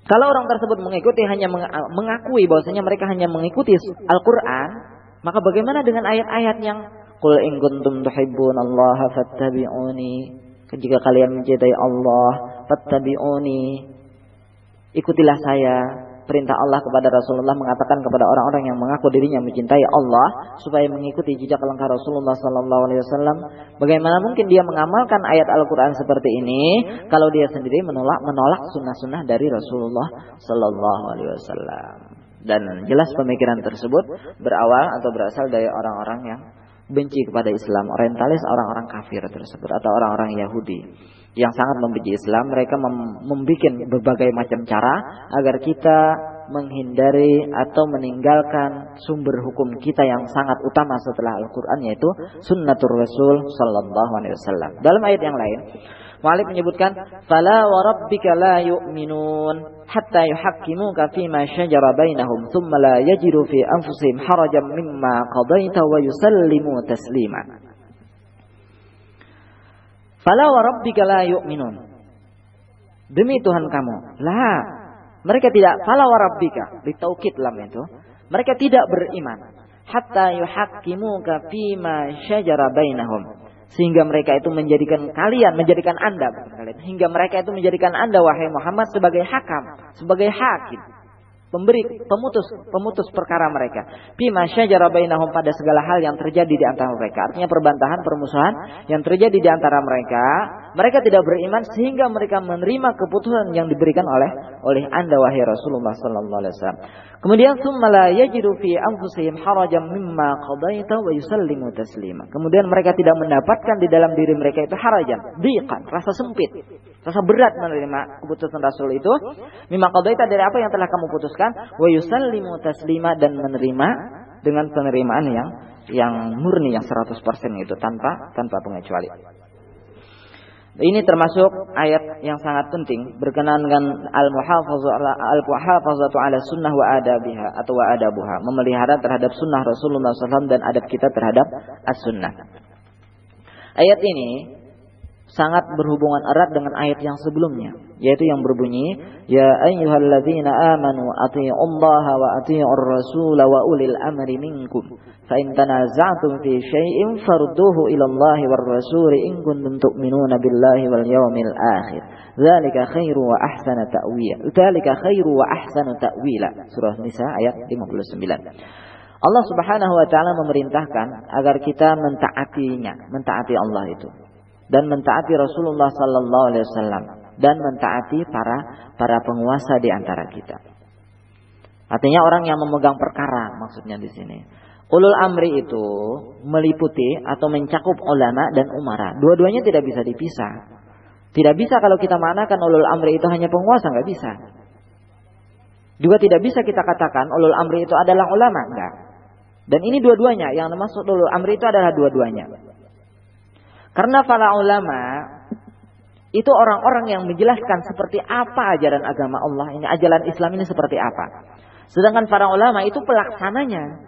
kalau orang tersebut mengikuti hanya mengakui bahwasanya mereka hanya mengikuti Al-Qur'an, maka bagaimana dengan ayat-ayat yang Qul in kuntum tuhibbunallaha fattabi'uni. Jika kalian mencintai Allah, fattabi'uni. Ikutilah saya, perintah Allah kepada Rasulullah mengatakan kepada orang-orang yang mengaku dirinya mencintai Allah supaya mengikuti jejak langkah Rasulullah sallallahu alaihi wasallam. Bagaimana mungkin dia mengamalkan ayat Al-Qur'an seperti ini kalau dia sendiri menolak menolak sunnah-sunnah dari Rasulullah sallallahu alaihi wasallam. Dan jelas pemikiran tersebut berawal atau berasal dari orang-orang yang benci kepada Islam, orientalis orang-orang kafir tersebut atau orang-orang Yahudi yang sangat membenci Islam, mereka membuat berbagai macam cara agar kita menghindari atau meninggalkan sumber hukum kita yang sangat utama setelah Al-Qur'an yaitu sunnatur Rasul sallallahu alaihi wasallam. Dalam ayat yang lain, Malik menyebutkan, "Fala wa rabbika la yu'minun hatta yuhaqqimuka ma shajara bainahum thumma la yajidu fi anfusihim harajan mimma qadaita wa yusallimu taslima." Fala wa rabbika la. Demi Tuhan kamu. Lah. Mereka tidak fala wa rabbika. Lam itu. Mereka tidak beriman. Hatta yuhaqqimuka fima syajara bainahum. Sehingga mereka itu menjadikan kalian, menjadikan anda, hingga mereka itu menjadikan anda wahai Muhammad sebagai hakam, sebagai hakim pemberi pemutus pemutus perkara mereka. Bima syajara bainahum pada segala hal yang terjadi di antara mereka. Artinya perbantahan, permusuhan yang terjadi di antara mereka, mereka tidak beriman sehingga mereka menerima keputusan yang diberikan oleh oleh Anda wahai Rasulullah sallallahu alaihi wasallam. Kemudian summa la yajidu fi anfusihim harajan mimma qadaita wa yusallimu taslima. Kemudian mereka tidak mendapatkan di dalam diri mereka itu harajan, dhiqan, rasa sempit, rasa berat menerima keputusan Rasul itu. Mimma qadaita dari apa yang telah kamu putuskan wa yusallimu taslima dan menerima dengan penerimaan yang yang murni yang 100% itu tanpa tanpa pengecualian. Ini termasuk ayat yang sangat penting berkenaan dengan al-muhafazatu ala sunnah wa adabiha atau wa adabuha, memelihara terhadap sunnah Rasulullah SAW dan adab kita terhadap as-sunnah. Ayat ini sangat berhubungan erat dengan ayat yang sebelumnya yaitu yang berbunyi ya ayyuhalladzina amanu athi'ullaha wa athi'ur rasul wa ulil amri minkum. Fa in tanaza'tum fi syai'in farduhu ila Allah war rasul in kuntum tu'minuna billahi wal yawmil akhir. Dzalika khairu wa ahsana ta'wila. Dzalika khairu wa ahsanu ta'wila. Surah nisa ayat 59 Allah Subhanahu wa taala memerintahkan agar kita mentaatinya mentaati Allah itu dan mentaati Rasulullah sallallahu alaihi wasallam dan mentaati para para penguasa di antara kita. Artinya orang yang memegang perkara maksudnya di sini. Ulul amri itu meliputi atau mencakup ulama dan umara. Dua-duanya tidak bisa dipisah. Tidak bisa kalau kita manakan ulul amri itu hanya penguasa, nggak bisa. Juga tidak bisa kita katakan ulul amri itu adalah ulama, enggak. Dan ini dua-duanya, yang termasuk ulul amri itu adalah dua-duanya. Karena para ulama itu orang-orang yang menjelaskan seperti apa ajaran agama Allah ini, ajaran Islam ini seperti apa. Sedangkan para ulama itu pelaksananya.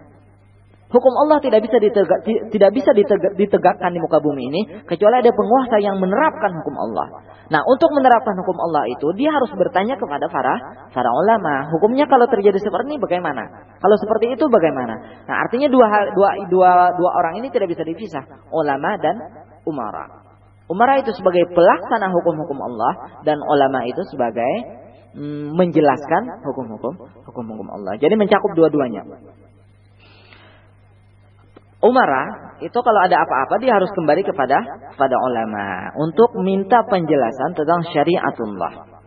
Hukum Allah tidak bisa ditegak, tidak bisa ditegak, ditegakkan di muka bumi ini kecuali ada penguasa yang menerapkan hukum Allah. Nah, untuk menerapkan hukum Allah itu dia harus bertanya kepada para para ulama. Hukumnya kalau terjadi seperti ini bagaimana? Kalau seperti itu bagaimana? Nah, artinya dua dua dua dua orang ini tidak bisa dipisah, ulama dan umara. Umara itu sebagai pelaksana hukum-hukum Allah dan ulama itu sebagai mm, menjelaskan hukum-hukum hukum-hukum Allah. Jadi mencakup dua-duanya. Umara itu kalau ada apa-apa dia harus kembali kepada kepada ulama untuk minta penjelasan tentang syariatullah.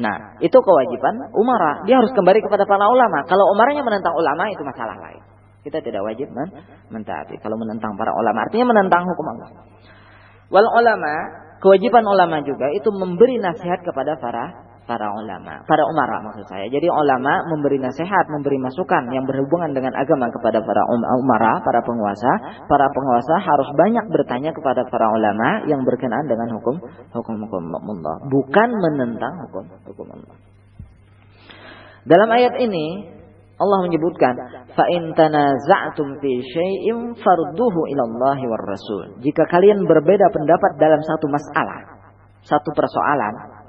Nah, itu kewajiban umara. Dia harus kembali kepada para ulama. Kalau umaranya menentang ulama itu masalah lain. Kita tidak wajib men mentaati. Kalau menentang para ulama artinya menentang hukum Allah. Wal ulama, kewajiban ulama juga itu memberi nasihat kepada para para ulama, para umara maksud saya. Jadi ulama memberi nasihat, memberi masukan yang berhubungan dengan agama kepada para um, umara, para penguasa. Para penguasa harus banyak bertanya kepada para ulama yang berkenaan dengan hukum hukum hukum Allah, bukan menentang hukum hukum Allah. Dalam ayat ini Allah menyebutkan fa in tanaza'tum fi syai'in farduhu ila Allah war Rasul. Jika kalian berbeda pendapat dalam satu masalah, satu persoalan,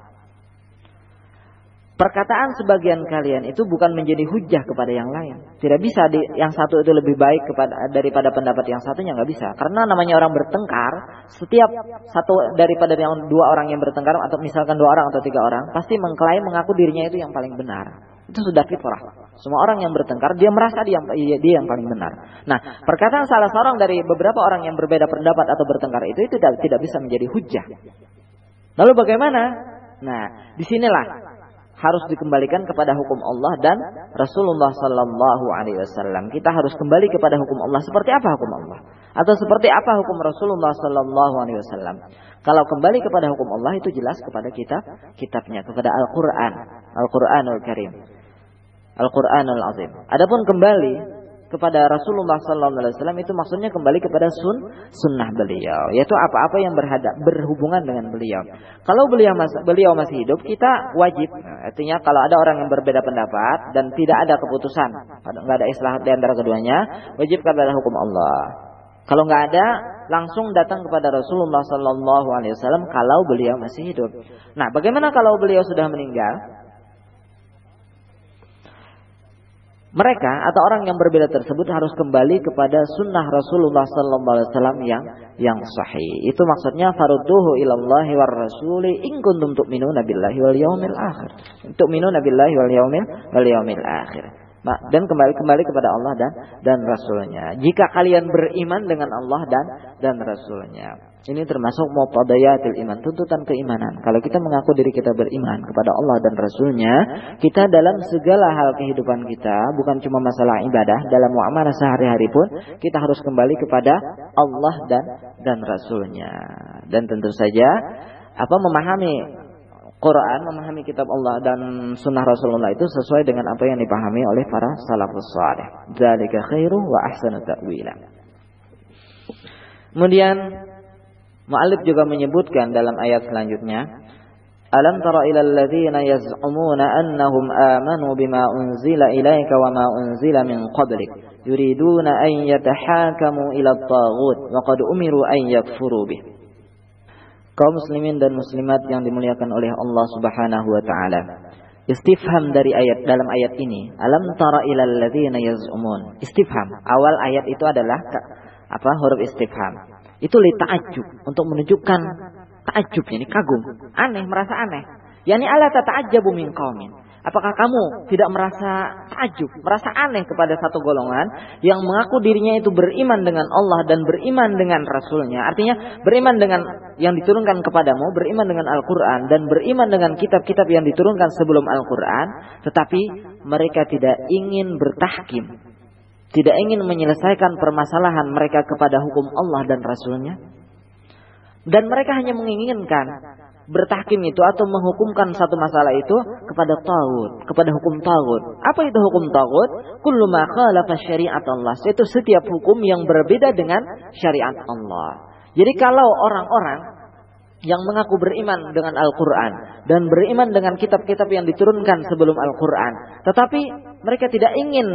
perkataan sebagian kalian itu bukan menjadi hujah kepada yang lain. Tidak bisa di, yang satu itu lebih baik kepada daripada pendapat yang satunya nggak bisa. Karena namanya orang bertengkar, setiap satu daripada yang dua orang yang bertengkar atau misalkan dua orang atau tiga orang pasti mengklaim mengaku dirinya itu yang paling benar. Itu sudah fitrah. Semua orang yang bertengkar dia merasa dia, dia yang paling benar. Nah, perkataan salah seorang dari beberapa orang yang berbeda pendapat atau bertengkar itu itu tidak tidak bisa menjadi hujah. Lalu bagaimana? Nah, di sinilah harus dikembalikan kepada hukum Allah dan Rasulullah Sallallahu Alaihi Wasallam. Kita harus kembali kepada hukum Allah. Seperti apa hukum Allah? Atau seperti apa hukum Rasulullah Sallallahu Alaihi Wasallam? Kalau kembali kepada hukum Allah itu jelas kepada kita kitabnya, kepada Al-Quran, Al-Quranul Karim, Al-Quranul Azim. Adapun kembali kepada Rasulullah Sallallahu Alaihi Wasallam itu maksudnya kembali kepada sun sunnah beliau, yaitu apa-apa yang berhadap berhubungan dengan beliau. Kalau beliau mas, beliau masih hidup, kita wajib. Nah, artinya kalau ada orang yang berbeda pendapat dan tidak ada keputusan, nggak ada istilah di antara keduanya, wajib kepada hukum Allah. Kalau nggak ada, langsung datang kepada Rasulullah Sallallahu Alaihi Wasallam kalau beliau masih hidup. Nah, bagaimana kalau beliau sudah meninggal? Mereka atau orang yang berbeda tersebut harus kembali kepada sunnah Rasulullah Sallallahu Alaihi Wasallam yang yang sahih. Itu maksudnya farudduhu ilallahi war rasuli in kuntum tu'minuna billahi wal yaumil akhir. Tu'minuna billahi wal yaumil wal yaumil akhir. Dan kembali kembali kepada Allah dan dan Rasulnya. Jika kalian beriman dengan Allah dan dan Rasulnya. Ini termasuk muqtadayatil iman, tuntutan keimanan. Kalau kita mengaku diri kita beriman kepada Allah dan Rasulnya, kita dalam segala hal kehidupan kita, bukan cuma masalah ibadah, dalam muamalah sehari-hari pun, kita harus kembali kepada Allah dan dan Rasulnya. Dan tentu saja, apa memahami Quran, memahami kitab Allah dan sunnah Rasulullah itu sesuai dengan apa yang dipahami oleh para salafus saleh. Dzalika khairu wa ahsanu ta'wila. Kemudian Mu'alif juga menyebutkan dalam ayat selanjutnya, Alam tara ila alladhina yaz'umuna annahum amanu bima unzila ilaika wa ma unzila min qablik yuriduna an yatahakamu ila at-taghut wa qad umiru an yakfuru bih. Kaum muslimin dan muslimat yang dimuliakan oleh Allah Subhanahu wa taala. Istifham dari ayat dalam ayat ini, alam tara ila alladhina yaz'umun. Istifham, awal ayat itu adalah apa? huruf istifham. Itu li ta'ajub untuk menunjukkan ta'ajub ini kagum, aneh, merasa aneh. Yani ala tata'ajjabu min qaumin. Apakah kamu tidak merasa takjub, merasa aneh kepada satu golongan yang mengaku dirinya itu beriman dengan Allah dan beriman dengan Rasulnya? Artinya beriman dengan yang diturunkan kepadamu, beriman dengan Al-Quran dan beriman dengan kitab-kitab yang diturunkan sebelum Al-Quran. Tetapi mereka tidak ingin bertahkim, tidak ingin menyelesaikan permasalahan mereka kepada hukum Allah dan Rasulnya. Dan mereka hanya menginginkan bertahkim itu atau menghukumkan satu masalah itu kepada tauhid, kepada hukum tauhid. Apa itu hukum tauhid? Kullu ma khalafa syariat Allah. Itu setiap hukum yang berbeda dengan syariat Allah. Jadi kalau orang-orang yang mengaku beriman dengan Al-Quran dan beriman dengan kitab-kitab yang diturunkan sebelum Al-Quran, tetapi mereka tidak ingin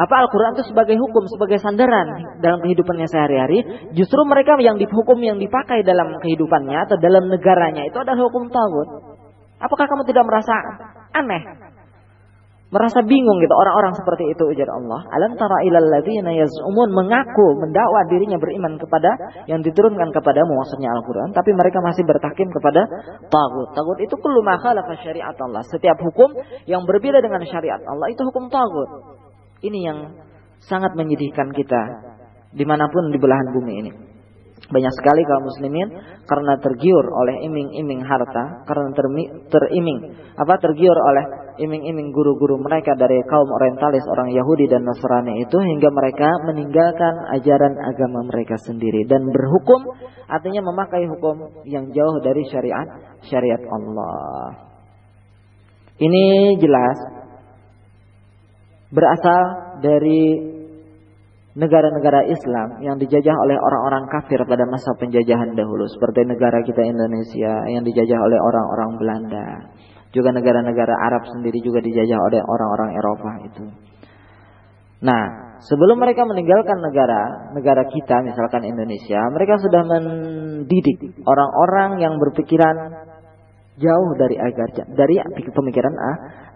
apa Al-Quran itu sebagai hukum, sebagai sandaran dalam kehidupannya sehari-hari. Justru mereka yang dihukum, yang dipakai dalam kehidupannya atau dalam negaranya itu adalah hukum tawud. Apakah kamu tidak merasa aneh? Merasa bingung gitu orang-orang seperti itu ujar Allah. Alam tara ilal ladzina yaz'umun mengaku mendakwa dirinya beriman kepada yang diturunkan kepadamu maksudnya Al-Qur'an tapi mereka masih bertakim kepada tagut. Tagut itu kullu ma khalafa syariat Allah. Setiap hukum yang berbeda dengan syariat Allah itu hukum tagut. Ini yang sangat menyedihkan kita di mana pun di belahan bumi ini. Banyak sekali kaum muslimin karena tergiur oleh iming-iming harta, karena teriming, apa tergiur oleh iming-iming guru-guru mereka dari kaum orientalis orang Yahudi dan Nasrani itu hingga mereka meninggalkan ajaran agama mereka sendiri dan berhukum artinya memakai hukum yang jauh dari syariat syariat Allah. Ini jelas berasal dari negara-negara Islam yang dijajah oleh orang-orang kafir pada masa penjajahan dahulu seperti negara kita Indonesia yang dijajah oleh orang-orang Belanda. Juga negara-negara Arab sendiri juga dijajah oleh orang-orang Eropa itu. Nah sebelum mereka meninggalkan negara negara kita misalkan Indonesia mereka sudah mendidik orang-orang yang berpikiran jauh dari agar dari pemikiran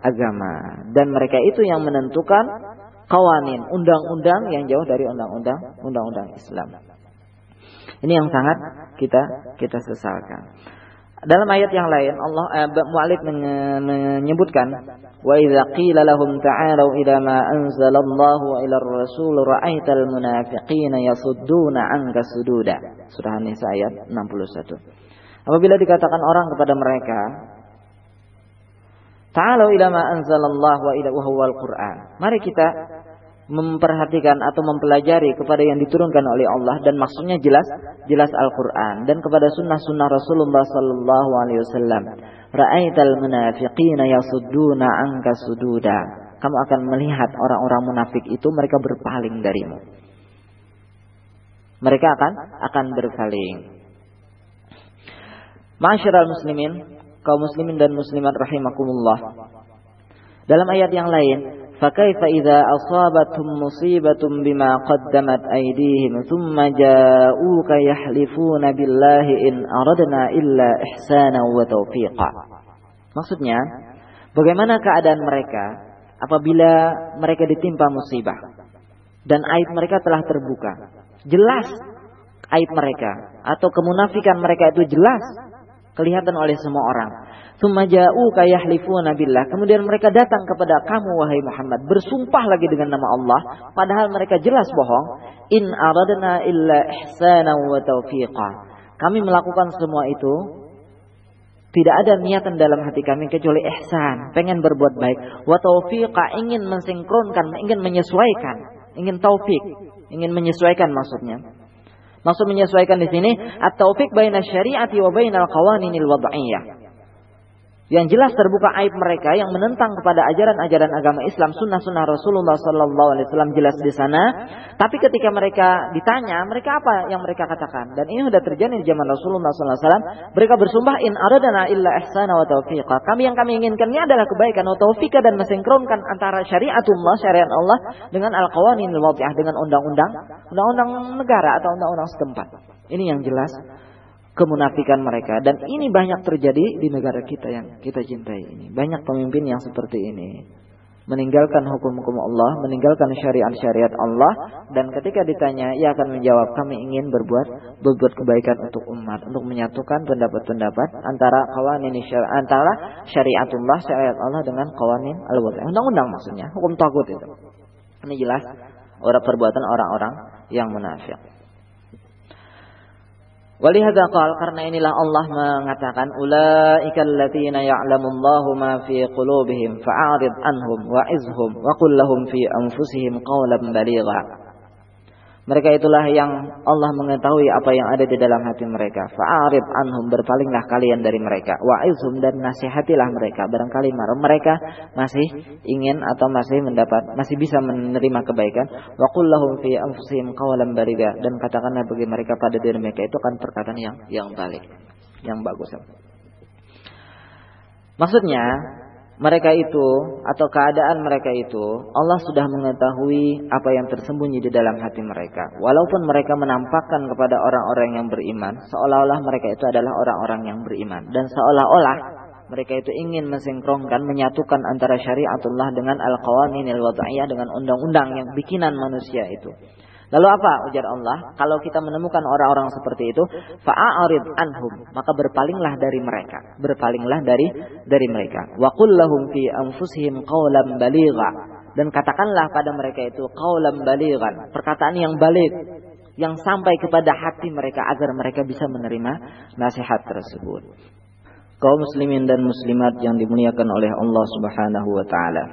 agama dan mereka itu yang menentukan kawanin, undang-undang yang jauh dari undang-undang undang-undang Islam. Ini yang sangat kita kita sesalkan. Dalam ayat yang lain Allah eh, Mu'alif menyebutkan wa idza qila lahum ta'alu ila ma anzalallahu ila ar-rasul ra'aital munafiqina yasudduna 'anka sududa. Surah An-Nisa ayat 61. Apabila dikatakan orang kepada mereka, Ta'alu ila ma anzalallah wa ila huwal Qur'an. Mari kita memperhatikan atau mempelajari kepada yang diturunkan oleh Allah dan maksudnya jelas jelas Al-Qur'an dan kepada sunnah-sunnah Rasulullah sallallahu alaihi wasallam. Ra'aital munafiqina yasudduna anka sududa. Kamu akan melihat orang-orang munafik itu mereka berpaling darimu. Mereka akan akan berpaling. Masyarul muslimin, kaum muslimin dan muslimat rahimakumullah. Dalam ayat yang lain, فكيف إذا أصابتهم مصيبة بما قدمت أيديهم ثم جاءوك يحلفون بالله إن أردنا إلا إحسانا وتوفيقا Maksudnya, bagaimana keadaan mereka apabila mereka ditimpa musibah dan aib mereka telah terbuka. Jelas aib mereka atau kemunafikan mereka itu jelas kelihatan oleh semua orang. Sumaja'u kayahlifuna billah. Kemudian mereka datang kepada kamu wahai Muhammad bersumpah lagi dengan nama Allah padahal mereka jelas bohong. In aradna illa ihsana wa taufiqa. Kami melakukan semua itu tidak ada niatan dalam hati kami kecuali ihsan, pengen berbuat baik. Wa taufiqa ingin mensinkronkan, ingin menyesuaikan, ingin taufik, ingin menyesuaikan maksudnya. Maksud menyesuaikan di sini at-taufik baina syariati wa bainal qawaninil wad'iyah. Yang jelas terbuka aib mereka yang menentang kepada ajaran-ajaran agama Islam, sunnah-sunnah Rasulullah Sallallahu Alaihi Wasallam jelas di sana. Tapi ketika mereka ditanya, mereka apa yang mereka katakan? Dan ini sudah terjadi di zaman Rasulullah Sallallahu Alaihi Wasallam. Mereka bersumpah in aradana illa ihsana wa taufiqa. Kami yang kami inginkannya adalah kebaikan wa taufiqa dan mensinkronkan antara syariatullah, syariat Allah dengan al-qawanin al dengan undang-undang, undang-undang negara atau undang-undang setempat. Ini yang jelas kemunafikan mereka dan ini banyak terjadi di negara kita yang kita cintai ini. Banyak pemimpin yang seperti ini. Meninggalkan hukum-hukum Allah, meninggalkan syariat-syariat Allah dan ketika ditanya ia akan menjawab kami ingin berbuat berbuat kebaikan untuk umat, untuk menyatukan pendapat-pendapat antara kawanin syari antara syariatullah syariat Allah dengan kawanin al Undang-undang maksudnya, hukum tagut itu. Ini jelas orang perbuatan orang-orang yang munafik. Walihada qal karena inilah Allah mengatakan ulaikal ladzina ya'lamullahu ma fi qulubihim fa'arid anhum wa'izhum wa qul lahum fi anfusihim qawlan baligha. Mereka itulah yang Allah mengetahui apa yang ada di dalam hati mereka. Fa'arib anhum berpalinglah kalian dari mereka. Wa'izhum dan nasihatilah mereka. Barangkali mereka masih ingin atau masih mendapat masih bisa menerima kebaikan. Wa lahum fi anfusihim qawlan bariga dan katakanlah bagi mereka pada diri mereka itu kan perkataan yang yang balik, yang bagus. Maksudnya mereka itu atau keadaan mereka itu Allah sudah mengetahui apa yang tersembunyi di dalam hati mereka. Walaupun mereka menampakkan kepada orang-orang yang beriman seolah-olah mereka itu adalah orang-orang yang beriman dan seolah-olah mereka itu ingin mensinkronkan menyatukan antara syariatullah dengan al-qawaninil wad'iyah dengan undang-undang yang bikinan manusia itu. Lalu apa ujar Allah? Kalau kita menemukan orang-orang seperti itu, fa'arid anhum, maka berpalinglah dari mereka, berpalinglah dari dari mereka. Wa lahum fi anfusihim qawlan baligha dan katakanlah pada mereka itu qawlan balighan, perkataan yang balik yang sampai kepada hati mereka agar mereka bisa menerima nasihat tersebut. Kaum muslimin dan muslimat yang dimuliakan oleh Allah Subhanahu wa taala.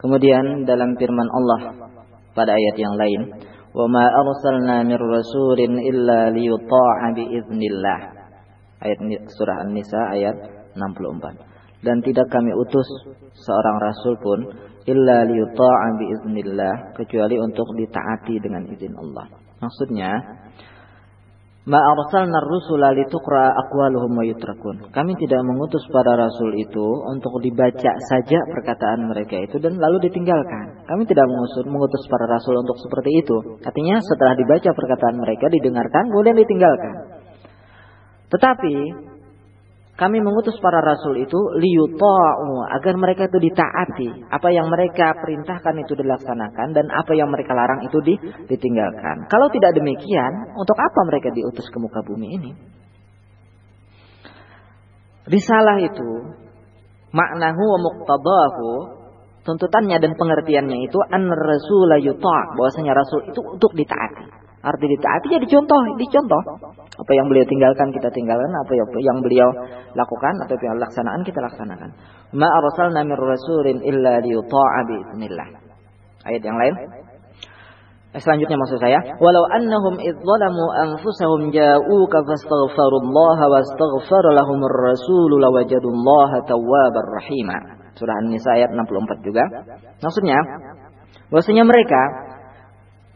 Kemudian dalam firman Allah pada ayat yang lain, وما أرسلنا من رسول إلا ليطاع بإذن الله ayat surah An-Nisa ayat 64 dan tidak kami utus seorang rasul pun illa liyuta'a biiznillah kecuali untuk ditaati dengan izin Allah. Maksudnya Ma arsalna rusula lituqra aqwaluhum wa yutrakun. Kami tidak mengutus para rasul itu untuk dibaca saja perkataan mereka itu dan lalu ditinggalkan. Kami tidak mengutus, mengutus para rasul untuk seperti itu. Artinya setelah dibaca perkataan mereka didengarkan kemudian ditinggalkan. Tetapi kami mengutus para rasul itu liyuta'u agar mereka itu ditaati. Apa yang mereka perintahkan itu dilaksanakan dan apa yang mereka larang itu ditinggalkan. Kalau tidak demikian, untuk apa mereka diutus ke muka bumi ini? Risalah itu maknahu wa muqtadahu tuntutannya dan pengertiannya itu an rasula yuta' bahwasanya rasul itu untuk ditaati. Arti ditaati ya dicontoh, dicontoh. Apa yang beliau tinggalkan kita tinggalkan, apa yang beliau lakukan atau yang laksanaan kita laksanakan. Ma arsalna mir rasulin illa liyuta'a biiznillah. Ayat yang lain. Eh, selanjutnya maksud saya, walau annahum idzalamu anfusahum ja'uka fastaghfirullaha wastaghfar lahumur rasul lawajadullaha tawwabar rahima. Surah An-Nisa ayat 64 juga. Maksudnya, bahwasanya mereka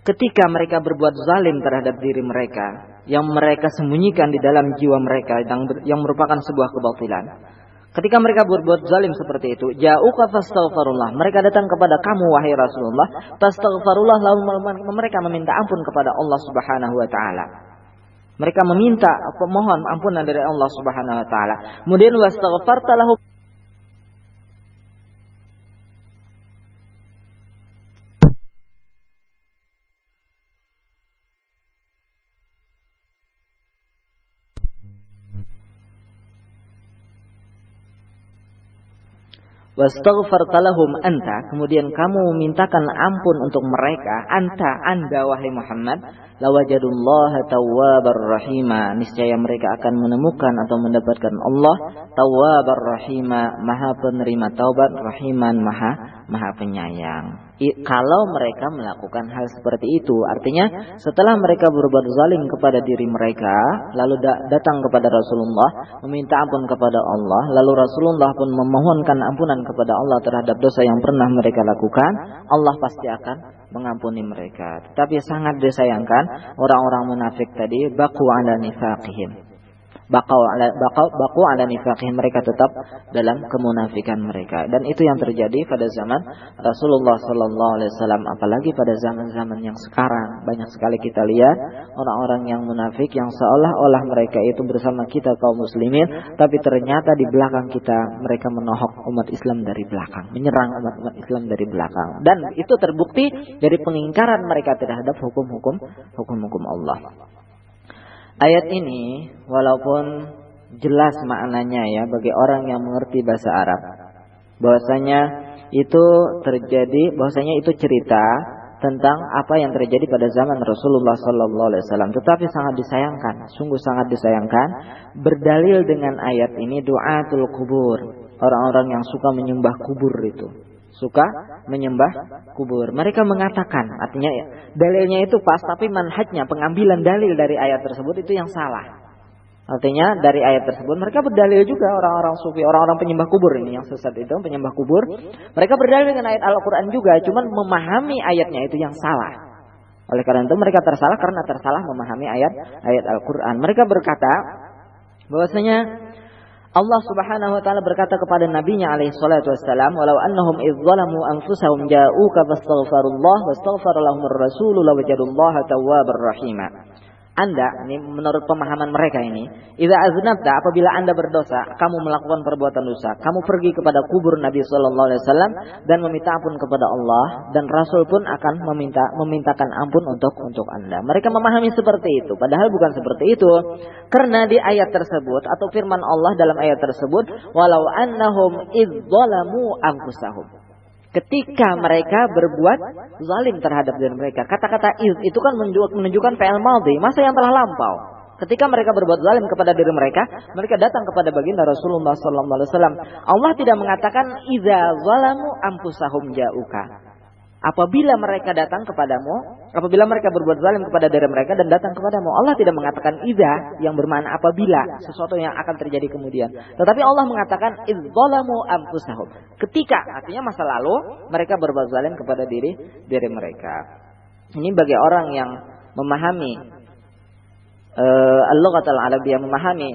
ketika mereka berbuat zalim terhadap diri mereka yang mereka sembunyikan di dalam jiwa mereka yang, yang merupakan sebuah kebatilan. Ketika mereka berbuat zalim seperti itu, jauka fastaghfirullah. Mereka datang kepada kamu wahai Rasulullah, fastaghfirullah lalu mereka meminta ampun kepada Allah Subhanahu wa taala. Mereka meminta mohon ampunan dari Allah Subhanahu wa taala. Kemudian wastaghfarta lahu Wastaghfarta lahum anta, kemudian kamu memintakan ampun untuk mereka, anta, anda wahai Muhammad, lawajadullaha tawwabar rahima. Niscaya mereka akan menemukan atau mendapatkan Allah. Tawwabar rahima, maha penerima taubat, rahiman, maha maha penyayang kalau mereka melakukan hal seperti itu. Artinya setelah mereka berbuat zalim kepada diri mereka, lalu datang kepada Rasulullah meminta ampun kepada Allah, lalu Rasulullah pun memohonkan ampunan kepada Allah terhadap dosa yang pernah mereka lakukan, Allah pasti akan mengampuni mereka. Tetapi sangat disayangkan orang-orang munafik tadi baku ala nifaqihim bakau ala bakau baku ala nifaqih mereka tetap dalam kemunafikan mereka. Dan itu yang terjadi pada zaman Rasulullah sallallahu alaihi wasallam apalagi pada zaman-zaman yang sekarang. Banyak sekali kita lihat orang-orang yang munafik yang seolah-olah mereka itu bersama kita kaum muslimin tapi ternyata di belakang kita mereka menohok umat Islam dari belakang menyerang umat-umat Islam dari belakang. Dan itu terbukti dari pengingkaran mereka terhadap hukum-hukum hukum-hukum Allah Ayat ini walaupun jelas maknanya ya bagi orang yang mengerti bahasa Arab. Bahwasanya itu terjadi bahwasanya itu cerita tentang apa yang terjadi pada zaman Rasulullah sallallahu alaihi wasallam. Tetapi sangat disayangkan sungguh sangat disayangkan berdalil dengan ayat ini doatul kubur. Orang-orang yang suka menyembah kubur itu suka menyembah kubur. Mereka mengatakan, artinya dalilnya itu pas, tapi manhajnya, pengambilan dalil dari ayat tersebut itu yang salah. Artinya dari ayat tersebut mereka berdalil juga orang-orang sufi, orang-orang penyembah kubur ini yang sesat itu penyembah kubur. Mereka berdalil dengan ayat Al-Qur'an juga, cuman memahami ayatnya itu yang salah. Oleh karena itu mereka tersalah karena tersalah memahami ayat ayat Al-Qur'an. Mereka berkata bahwasanya Allah Subhanahu wa taala berkata kepada nabinya alaihi salatu wassalam, "Walau annahum idz zalamu anfusahum ja'uka fastaghfirullah wastaghfara lahumur rasulu lawajadullaha tawwabar rahima." Anda, ini menurut pemahaman mereka ini, idza aznabta apabila Anda berdosa, kamu melakukan perbuatan dosa, kamu pergi kepada kubur Nabi sallallahu alaihi wasallam dan meminta ampun kepada Allah dan Rasul pun akan meminta memintakan ampun untuk untuk Anda. Mereka memahami seperti itu, padahal bukan seperti itu. Karena di ayat tersebut atau firman Allah dalam ayat tersebut, walau annahum idzalamu anfusahum ketika mereka berbuat zalim terhadap diri mereka. Kata-kata iz itu kan menunjukkan fi'il madhi, masa yang telah lampau. Ketika mereka berbuat zalim kepada diri mereka, mereka datang kepada baginda Rasulullah sallallahu alaihi wasallam. Allah tidak mengatakan idza zalamu ampusahum ja'uka. Apabila mereka datang kepadamu, apabila mereka berbuat zalim kepada diri mereka dan datang kepadamu, Allah tidak mengatakan idza yang bermakna apabila sesuatu yang akan terjadi kemudian. Tetapi Allah mengatakan idzalamu anfusahum. Ketika artinya masa lalu mereka berbuat zalim kepada diri diri mereka. Ini bagi orang yang memahami uh, al-lughat al-arabiyyah memahami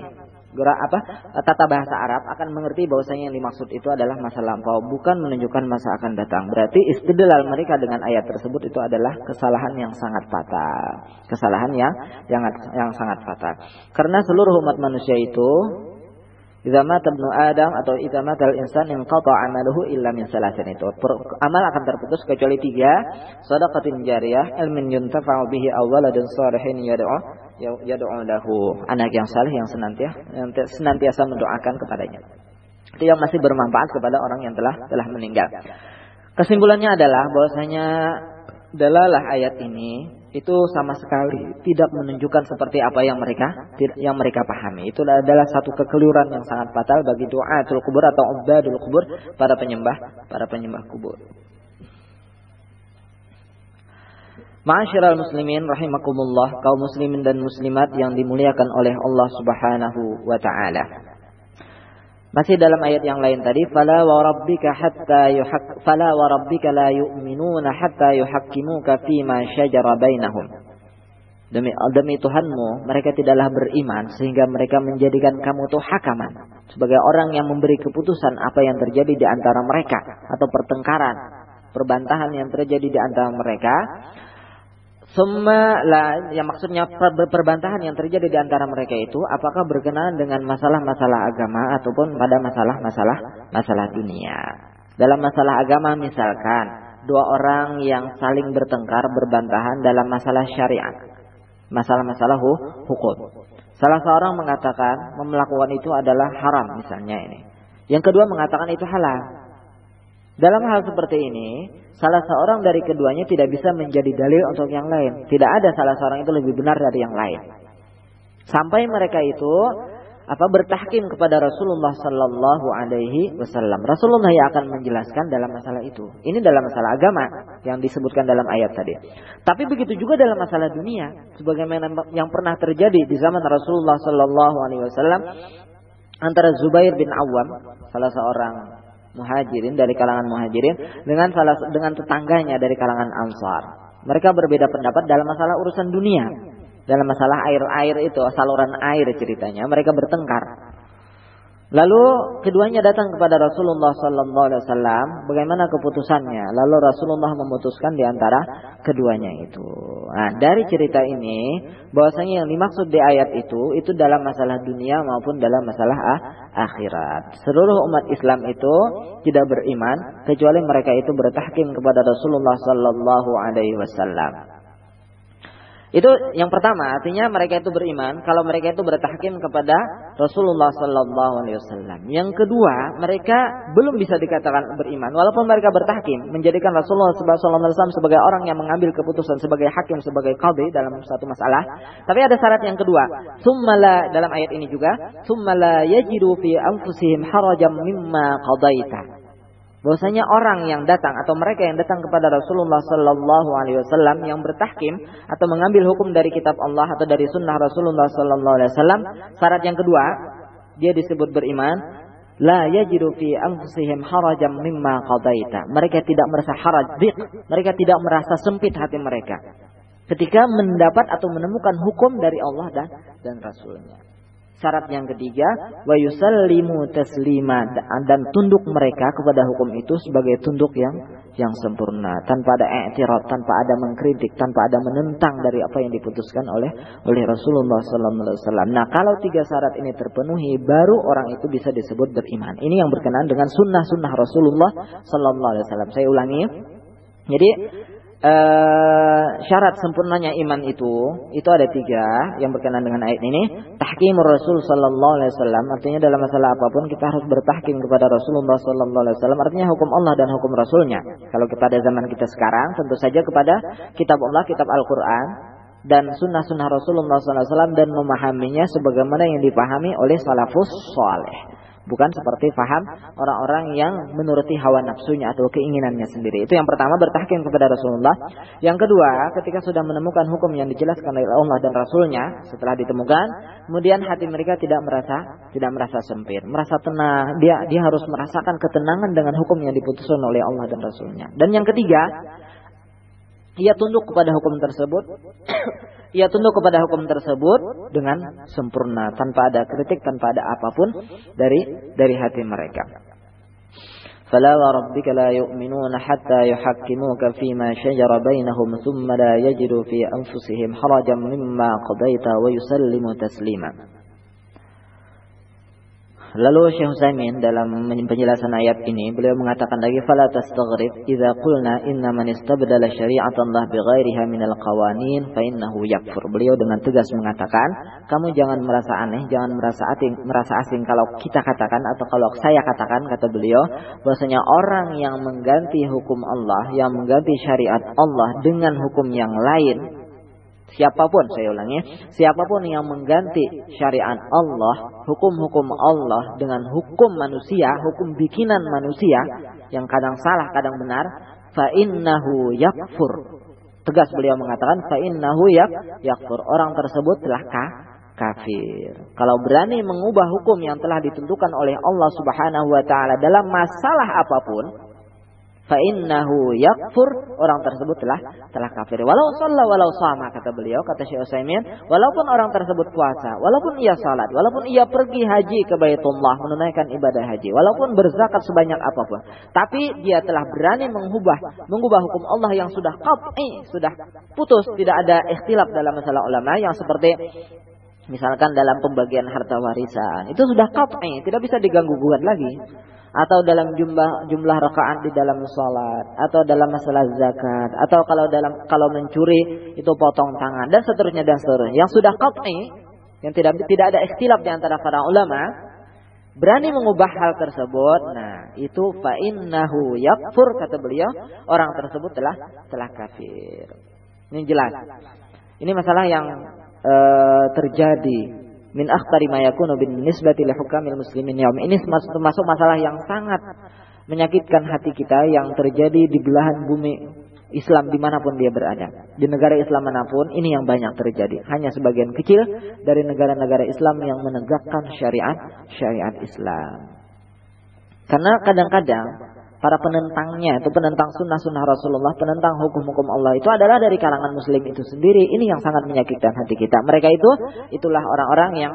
gerak apa tata bahasa Arab akan mengerti bahwasanya yang dimaksud itu adalah masa lampau bukan menunjukkan masa akan datang. Berarti istidlal mereka dengan ayat tersebut itu adalah kesalahan yang sangat fatal. Kesalahan yang yang yang sangat fatal. Karena seluruh umat manusia itu Idza mata ibnu Adam atau idza mata al-insan inqata amaluhu illa min salasin itu. Amal akan terputus kecuali tiga, shadaqatin jariyah, ilmin yuntafa'u bihi aw waladun shalihin yad'u yad'u lahu. Anak yang saleh yang senantiasa yang senantiasa mendoakan kepadanya. Itu yang masih bermanfaat kepada orang yang telah telah meninggal. Kesimpulannya adalah bahwasanya dalalah ayat ini itu sama sekali tidak menunjukkan seperti apa yang mereka yang mereka pahami. Itu adalah satu kekeliruan yang sangat fatal bagi doa kubur atau ubadul kubur para penyembah para penyembah kubur. Ma'asyiral muslimin rahimakumullah, kaum muslimin dan muslimat yang dimuliakan oleh Allah Subhanahu wa taala. Masih dalam ayat yang lain tadi, fala wa rabbika hatta yuhak fala wa rabbika la yu'minuna hatta yuhakkimuka fi ma syajara bainahum. Demi demi Tuhanmu, mereka tidaklah beriman sehingga mereka menjadikan kamu tuh hakaman sebagai orang yang memberi keputusan apa yang terjadi di antara mereka atau pertengkaran, perbantahan yang terjadi di antara mereka semua lah, yang maksudnya perbantahan yang terjadi di antara mereka itu apakah berkenaan dengan masalah-masalah agama ataupun pada masalah-masalah masalah dunia. Dalam masalah agama misalkan dua orang yang saling bertengkar berbantahan dalam masalah syariat, masalah-masalah hukum. Salah seorang mengatakan melakukan itu adalah haram misalnya ini. Yang kedua mengatakan itu halal. Dalam hal seperti ini, salah seorang dari keduanya tidak bisa menjadi dalil untuk yang lain. Tidak ada salah seorang itu lebih benar dari yang lain. Sampai mereka itu apa bertahkim kepada Rasulullah Sallallahu Alaihi Wasallam. Rasulullah yang akan menjelaskan dalam masalah itu. Ini dalam masalah agama yang disebutkan dalam ayat tadi. Tapi begitu juga dalam masalah dunia, sebagaimana yang pernah terjadi di zaman Rasulullah Sallallahu Alaihi Wasallam antara Zubair bin Awam, salah seorang muhajirin dari kalangan muhajirin dengan salah dengan tetangganya dari kalangan ansar. Mereka berbeda pendapat dalam masalah urusan dunia. Dalam masalah air-air itu, saluran air ceritanya, mereka bertengkar. Lalu keduanya datang kepada Rasulullah Sallallahu Alaihi Wasallam. Bagaimana keputusannya? Lalu Rasulullah memutuskan di antara keduanya itu. Nah, dari cerita ini, bahwasanya yang dimaksud di ayat itu, itu dalam masalah dunia maupun dalam masalah ah, akhirat. Seluruh umat Islam itu tidak beriman kecuali mereka itu bertahkim kepada Rasulullah Sallallahu Alaihi Wasallam. Itu yang pertama, artinya mereka itu beriman kalau mereka itu bertahkim kepada Rasulullah sallallahu alaihi wasallam. Yang kedua, mereka belum bisa dikatakan beriman walaupun mereka bertahkim menjadikan Rasulullah sallallahu alaihi wasallam sebagai orang yang mengambil keputusan sebagai hakim sebagai qadhi dalam satu masalah. Tapi ada syarat yang kedua, summala dalam ayat ini juga, summala yajidu fi anfusihim harajam mimma qadaita bahwasanya orang yang datang atau mereka yang datang kepada Rasulullah Sallallahu Alaihi Wasallam yang bertahkim atau mengambil hukum dari kitab Allah atau dari sunnah Rasulullah Sallallahu Alaihi Wasallam syarat yang kedua dia disebut beriman la yajidu fi anfusihim harajam mimma qadaita. Mereka tidak merasa haraj dik mereka tidak merasa sempit hati mereka ketika mendapat atau menemukan hukum dari Allah dan dan Rasulnya Syarat yang ketiga, wa yusallimu taslima dan tunduk mereka kepada hukum itu sebagai tunduk yang yang sempurna, tanpa ada i'tirad, tanpa ada mengkritik, tanpa ada menentang dari apa yang diputuskan oleh oleh Rasulullah sallallahu alaihi wasallam. Nah, kalau tiga syarat ini terpenuhi, baru orang itu bisa disebut beriman. Ini yang berkenaan dengan sunnah-sunnah Rasulullah sallallahu alaihi wasallam. Saya ulangi. Jadi uh, syarat sempurnanya iman itu itu ada tiga yang berkenaan dengan ayat ini tahkimur Rasul Sallallahu Alaihi Wasallam artinya dalam masalah apa pun kita harus bertahkim kepada Rasulullah Sallallahu Alaihi Wasallam artinya hukum Allah dan hukum Rasulnya kalau kepada zaman kita sekarang tentu saja kepada kitab Allah kitab Al Quran dan sunnah-sunnah Rasulullah SAW dan memahaminya sebagaimana yang dipahami oleh salafus soleh. Bukan seperti faham orang-orang yang menuruti hawa nafsunya atau keinginannya sendiri. Itu yang pertama bertahkim kepada Rasulullah. Yang kedua, ketika sudah menemukan hukum yang dijelaskan oleh Allah dan Rasulnya, setelah ditemukan, kemudian hati mereka tidak merasa tidak merasa sempit, merasa tenang. Dia dia harus merasakan ketenangan dengan hukum yang diputuskan oleh Allah dan Rasulnya. Dan yang ketiga, ia tunduk kepada hukum tersebut ia tunduk kepada hukum tersebut dengan sempurna tanpa ada kritik tanpa ada apapun dari dari hati mereka فلا وربك لا يؤمنون حتى يحكموك فيما شجر بينهم ثم لا يجدوا في أنفسهم حرجا مما قضيت ويسلموا تسليما Lalu Syekh Utsaimin dalam penjelasan ayat ini beliau mengatakan lagi fala tastaghrib idza qulna inna man istabdala syari'atallah bighairiha minal qawanin fa innahu yakfur. Beliau dengan tegas mengatakan, kamu jangan merasa aneh, jangan merasa asing, merasa asing kalau kita katakan atau kalau saya katakan kata beliau bahwasanya orang yang mengganti hukum Allah, yang mengganti syariat Allah dengan hukum yang lain Siapa pun, saya ulangi, siapa pun yang mengganti syariat Allah, hukum-hukum Allah dengan hukum manusia, hukum bikinan manusia yang kadang salah, kadang benar, fa innahu yakfur. Tegas beliau mengatakan fa innahu yak yakfur. Orang tersebut telah kah? kafir. Kalau berani mengubah hukum yang telah ditentukan oleh Allah Subhanahu wa taala dalam masalah apa pun, fa innahu yakfur. Orang tersebut telah telah kafir. Walau shalla walau sama kata beliau kata Syekh Utsaimin. Walaupun orang tersebut puasa walaupun ia salat walaupun ia pergi haji ke Baitullah menunaikan ibadah haji walaupun berzakat sebanyak apa pun tapi dia telah berani mengubah mengubah hukum Allah yang sudah qat'i sudah putus tidak ada ikhtilaf dalam masalah ulama yang seperti misalkan dalam pembagian harta warisan. Itu sudah qat'i tidak bisa diganggu gugat lagi atau dalam jumlah jumlah rakaat di dalam salat atau dalam masalah zakat. Atau kalau dalam kalau mencuri itu potong tangan. Dan seterusnya dan seterusnya. Yang sudah qat'i yang tidak tidak ada ikhtilaf di antara para ulama berani mengubah hal tersebut. Nah itu fa innahu yakfur kata beliau orang tersebut telah telah kafir. Ini jelas. Ini masalah yang uh, terjadi min akhtari ma yakunu bin nisbati li hukamil muslimin yaum. Ini termasuk masalah yang sangat menyakitkan hati kita yang terjadi di belahan bumi Islam di mana pun dia berada. Di negara Islam mana pun ini yang banyak terjadi. Hanya sebagian kecil dari negara-negara Islam yang menegakkan syariat syariat Islam. Karena kadang-kadang para penentangnya itu penentang sunnah-sunnah Rasulullah, penentang hukum-hukum Allah itu adalah dari kalangan muslim itu sendiri. Ini yang sangat menyakitkan hati kita. Mereka itu itulah orang-orang yang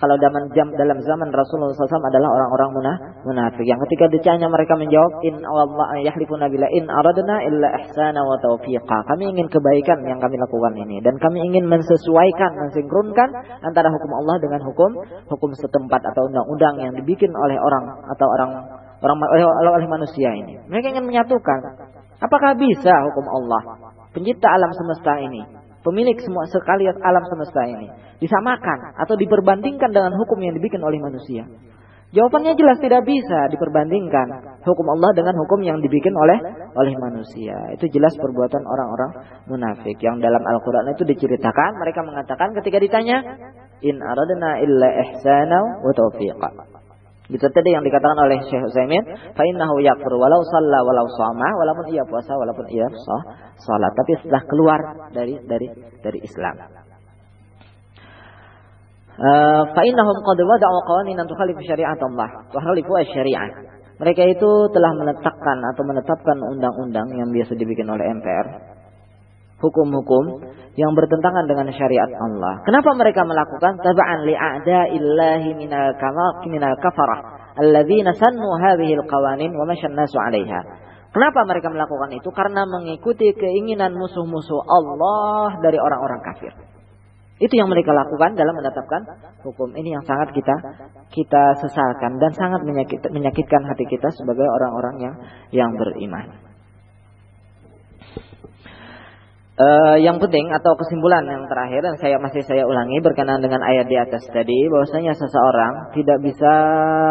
kalau dalam jam dalam zaman Rasulullah SAW adalah orang-orang munah, munafik yang ketika ditanya mereka menjawab in Allah yahlifuna bila in aradna illa ihsana wa taufiqa. Kami ingin kebaikan yang kami lakukan ini dan kami ingin mensesuaikan, mensinkronkan antara hukum Allah dengan hukum hukum setempat atau undang-undang yang dibikin oleh orang atau orang orang oleh, oleh manusia ini. Mereka ingin menyatukan. Apakah bisa hukum Allah, pencipta alam semesta ini, pemilik semua sekali alam semesta ini, disamakan atau diperbandingkan dengan hukum yang dibikin oleh manusia? Jawabannya jelas tidak bisa diperbandingkan hukum Allah dengan hukum yang dibikin oleh oleh manusia. Itu jelas perbuatan orang-orang munafik yang dalam Al-Qur'an itu diceritakan mereka mengatakan ketika ditanya in aradna illa ihsana wa taufiqa. Itu tadi yang dikatakan oleh Syekh Utsaimin, fa innahu yakfur walau shalla walau shama, walaupun ia puasa walaupun ia salat, tapi setelah keluar dari dari dari Islam. Uh, fa innahum qad wada'u qawaninan tukhalifu syariat Allah wa khalifu syariah. Mereka itu telah meletakkan atau menetapkan undang-undang yang biasa dibikin oleh MPR hukum-hukum yang bertentangan dengan syariat Allah. Kenapa mereka melakukan tab'an li a'da'illahi minal kamak minal kafarah alladzina sannu hadhihi alqawanin wa masyan nasu. Kenapa mereka melakukan itu? Karena mengikuti keinginan musuh-musuh Allah dari orang-orang kafir. Itu yang mereka lakukan dalam menetapkan hukum ini yang sangat kita kita sesalkan dan sangat menyakit, menyakitkan hati kita sebagai orang-orang yang yang beriman. Uh, yang penting atau kesimpulan yang terakhir dan saya masih saya ulangi berkenaan dengan ayat di atas tadi bahwasanya seseorang tidak bisa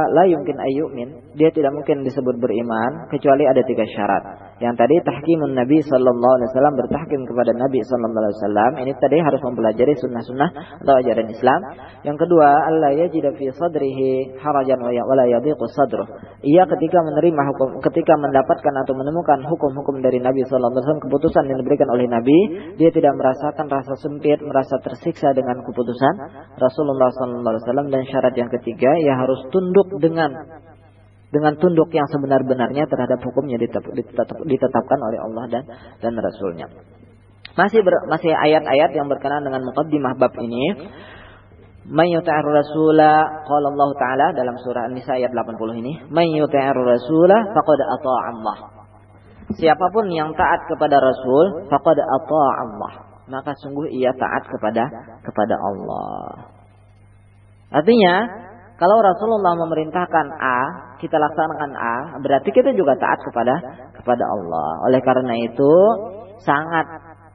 la yumkin ayyumin dia tidak mungkin disebut beriman kecuali ada tiga syarat. Yang tadi tahkimun Nabi sallallahu alaihi wasallam bertahkim kepada Nabi sallallahu alaihi wasallam ini tadi harus mempelajari sunnah-sunnah atau ajaran Islam. Yang kedua, Allah yajida fi sadrihi harajan wa la yadhiqu sadruh. Ia ketika menerima hukum ketika mendapatkan atau menemukan hukum-hukum dari Nabi sallallahu alaihi wasallam keputusan yang diberikan oleh Nabi, dia tidak merasakan rasa sempit, merasa tersiksa dengan keputusan Rasulullah wasallam dan syarat yang ketiga ia harus tunduk dengan dengan tunduk yang sebenar-benarnya terhadap hukum yang ditetapkan oleh Allah dan dan Rasulnya. Masih ber, masih ayat-ayat yang berkenaan dengan muqaddimah bab ini. Man yuta'ir rasula qala Allah taala dalam surah An-Nisa ayat 80 ini, man yuta'ir rasula faqad ata'a Allah. Siapa pun yang taat kepada Rasul, faqad ata'a Allah. Maka sungguh ia taat kepada kepada Allah. Artinya, kalau Rasulullah memerintahkan A, kita laksanakan A, berarti kita juga taat kepada kepada Allah. Oleh karena itu, sangat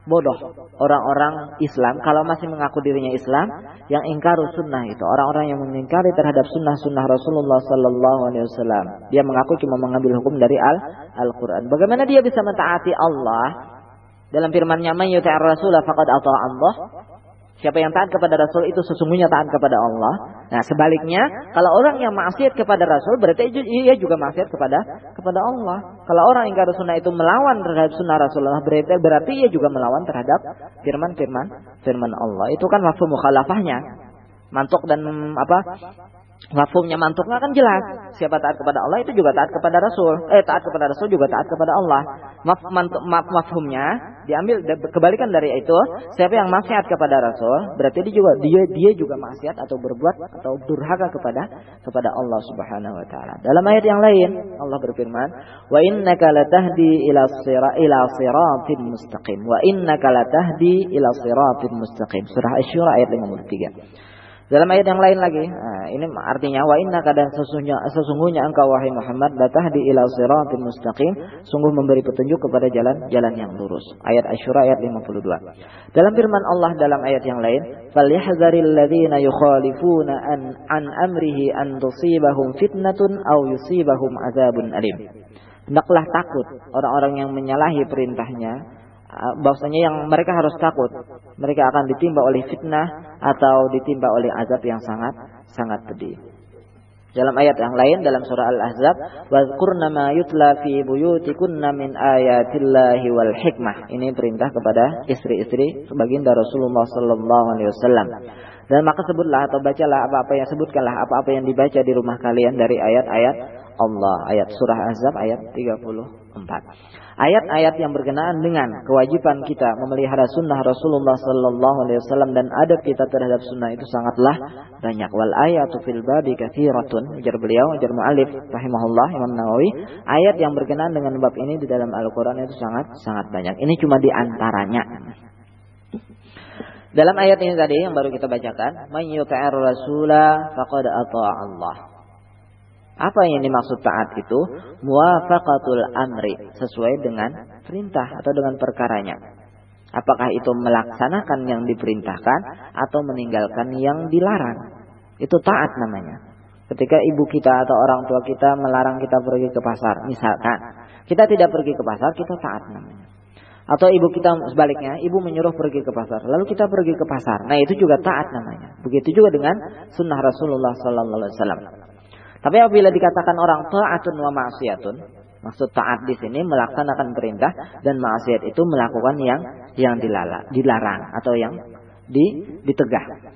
bodoh orang-orang Islam kalau masih mengaku dirinya Islam yang ingkar sunnah itu orang-orang yang mengingkari terhadap sunnah-sunnah Rasulullah Sallallahu Alaihi Wasallam. Dia mengaku cuma mengambil hukum dari Al Al-Quran. Bagaimana dia bisa mentaati Allah? Dalam firman-Nya man yuti'ir rasulah faqad Allah Siapa yang taat kepada Rasul itu sesungguhnya taat kepada Allah. Nah sebaliknya, kalau orang yang maksiat kepada Rasul berarti ia juga maksiat kepada kepada Allah. Kalau orang yang sunnah itu melawan terhadap sunnah Rasulullah berarti, berarti ia juga melawan terhadap firman-firman firman Allah. Itu kan waktu mukhalafahnya. Mantuk dan apa Mafhumnya mantuknya kan jelas. Siapa taat kepada Allah itu juga taat kepada Rasul. Eh taat kepada Rasul juga taat kepada Allah. Maf, mantuk, maf, mafhumnya diambil kebalikan dari itu. Siapa yang maksiat kepada Rasul, berarti dia juga dia dia juga maksiat atau berbuat atau durhaka kepada kepada Allah Subhanahu wa taala. Dalam ayat yang lain Allah berfirman, "Wa innaka latahdi ila sira ila siratin mustaqim." Wa innaka latahdi ila siratin mustaqim. Surah Asy-Syura ayat 53. Dalam ayat yang lain lagi, nah, ini artinya wa inna kadang sesungguhnya sesungguhnya engkau wahai Muhammad di ila siratin mustaqim, sungguh memberi petunjuk kepada jalan-jalan yang lurus. Ayat Asy-Syura ayat 52. Dalam firman Allah dalam ayat yang lain, "Falyahzaril ladzina yukhalifuna an an amrihi an tusibahum fitnatun aw yusibahum adzabun alim." Hendaklah takut orang-orang yang menyalahi perintahnya Ah, bahwasanya yang mereka harus takut mereka akan ditimpa oleh fitnah atau ditimpa oleh azab yang sangat sangat pedih. Dalam ayat yang lain dalam surah Al-Ahzab, "Wadhkurna ma yutla fi buyutikunna min ayatillahi wal hikmah." Ini perintah kepada istri-istri sebagian dari Rasulullah sallallahu alaihi wasallam. Dan maka sebutlah atau bacalah apa-apa yang sebutkanlah apa-apa yang dibaca di rumah kalian dari ayat-ayat Allah, ayat surah Ahzab ayat 34 ayat-ayat yang berkenaan dengan kewajiban kita memelihara sunnah Rasulullah Sallallahu Alaihi Wasallam dan adab kita terhadap sunnah itu sangatlah banyak. Wal ayatu fil babi kathiratun. Ujar beliau, ujar mu'alif rahimahullah Imam Nawawi. Ayat yang berkenaan dengan bab ini di dalam Al-Quran itu sangat sangat banyak. Ini cuma di antaranya. Dalam ayat ini tadi yang baru kita bacakan, "Man yuti'ir rasula faqad ata'a Allah." Apa yang dimaksud taat itu? Muwafaqatul amri. Sesuai dengan perintah atau dengan perkaranya. Apakah itu melaksanakan yang diperintahkan atau meninggalkan yang dilarang. Itu taat namanya. Ketika ibu kita atau orang tua kita melarang kita pergi ke pasar. Misalkan. Kita tidak pergi ke pasar, kita taat namanya. Atau ibu kita sebaliknya, ibu menyuruh pergi ke pasar, lalu kita pergi ke pasar. Nah itu juga taat namanya. Begitu juga dengan sunnah Rasulullah Sallallahu Alaihi Wasallam. Tapi apabila dikatakan orang taatun wa maksiatun, maksud taat di sini melaksanakan perintah dan maksiat itu melakukan yang yang dilala, dilarang atau yang di, ditegah.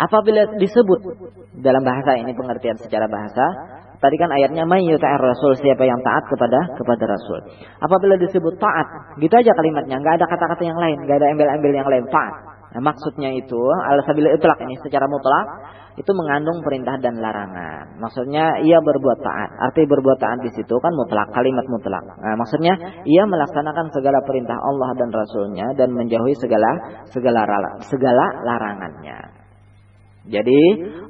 Apabila disebut dalam bahasa ini pengertian secara bahasa, tadi kan ayatnya may rasul siapa yang taat kepada kepada rasul. Apabila disebut taat, gitu aja kalimatnya, nggak ada kata-kata yang lain, nggak ada embel-embel yang lain, taat. Nah, maksudnya itu al sabila itlaq ini secara mutlak itu mengandung perintah dan larangan. Maksudnya ia berbuat taat. Arti berbuat taat di situ kan mutlak, kalimat mutlak. Nah, maksudnya ia melaksanakan segala perintah Allah dan Rasulnya dan menjauhi segala segala segala larangannya. Jadi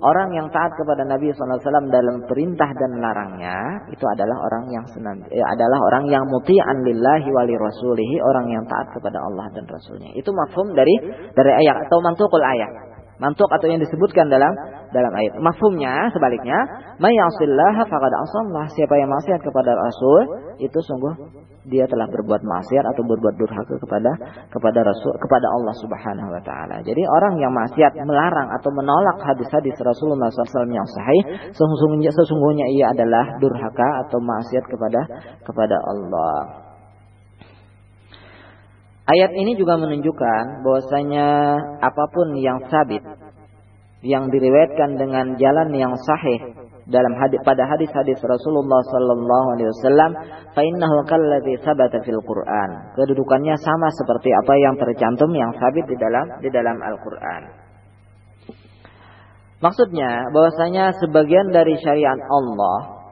orang yang taat kepada Nabi SAW dalam perintah dan larangnya itu adalah orang yang senang, eh, adalah orang yang muti'an lillahi wali rasulihi orang yang taat kepada Allah dan Rasulnya. Itu mafhum dari dari ayat atau mantukul ayat. Mantuk atau yang disebutkan dalam dalam ayat. Mafhumnya sebaliknya, mayyasillaha faqad asallah. Siapa yang maksiat kepada Rasul itu sungguh dia telah berbuat maksiat atau berbuat durhaka kepada kepada Rasul kepada Allah Subhanahu wa taala. Jadi orang yang maksiat melarang atau menolak hadis-hadis Rasulullah SAW yang sahih, sesungguhnya sesungguhnya ia adalah durhaka atau maksiat kepada kepada Allah. Ayat ini juga menunjukkan bahwasanya apa pun yang sabit yang diriwayatkan dengan jalan yang sahih dalam hadis pada hadis-hadis Rasulullah sallallahu alaihi wasallam fa innahu kalladzi sabata fil Qur'an. Kedudukannya sama seperti apa yang tercantum yang sabit di dalam di dalam Al-Qur'an. Maksudnya bahwasanya sebagian dari syariat Allah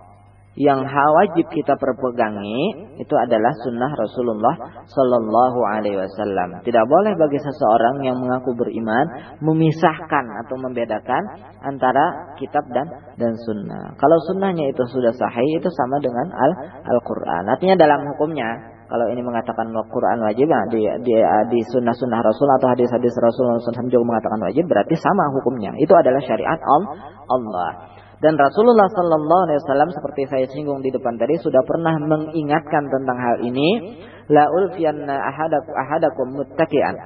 yang wajib kita perpegangi itu adalah sunnah Rasulullah Sallallahu Alaihi Wasallam. Tidak boleh bagi seseorang yang mengaku beriman memisahkan atau membedakan antara kitab dan dan sunnah. Kalau sunnahnya itu sudah sahih itu sama dengan al Al Quran. Artinya dalam hukumnya kalau ini mengatakan Al-Quran wajib, nah di, di, di sunnah-sunnah Rasul atau hadis-hadis Rasul SAW juga mengatakan wajib, berarti sama hukumnya. Itu adalah syariat Allah. Dan Rasulullah Sallallahu Alaihi Wasallam seperti saya singgung di depan tadi sudah pernah mengingatkan tentang hal ini. La ulfiyanna ahadakum ahadakum muttaki'an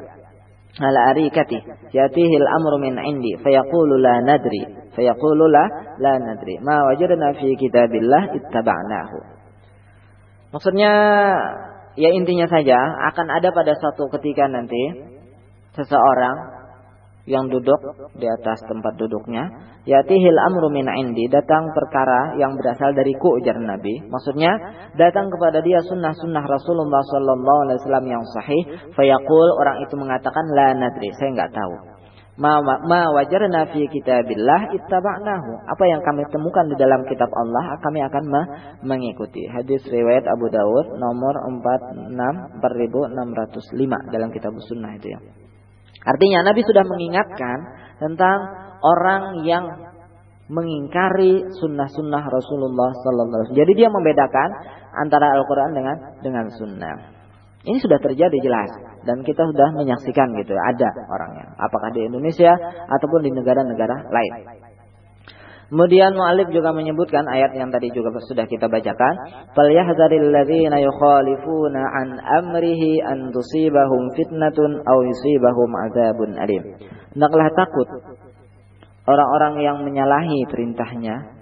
ala arikati. Yatihil amru min indi. Fayaqulu la nadri. Fayaqulu la la nadri. Ma wajadna fi kitabillah ittaba'nahu. Maksudnya ya intinya saja akan ada pada suatu ketika nanti seseorang yang duduk di atas tempat duduknya yatihil amru min indi datang perkara yang berasal dari ku ujar Nabi. Maksudnya datang kepada dia sunnah-sunnah Rasulullah wasallam yang sahih fayaqul orang itu mengatakan la nadri saya enggak tahu. Ma, ma wajarna fi kitabillah ittaba'nahu. Apa yang kami temukan di dalam kitab Allah kami akan mengikuti. Hadis riwayat Abu Dawud nomor 46 4605 dalam kitab sunnah itu ya Artinya Nabi sudah mengingatkan tentang orang yang mengingkari sunnah-sunnah Rasulullah Sallallahu Alaihi Wasallam. Jadi dia membedakan antara Al-Quran dengan dengan sunnah. Ini sudah terjadi jelas dan kita sudah menyaksikan gitu ada orangnya. Apakah di Indonesia ataupun di negara-negara lain. Kemudian mu'alif juga menyebutkan ayat yang tadi juga sudah kita bacakan. Falyahzaril ladzina yukhalifuna an amrihi an tusibahum fitnatun aw yusibahum adzabun alim. Takut orang-orang yang menyalahi perintahnya.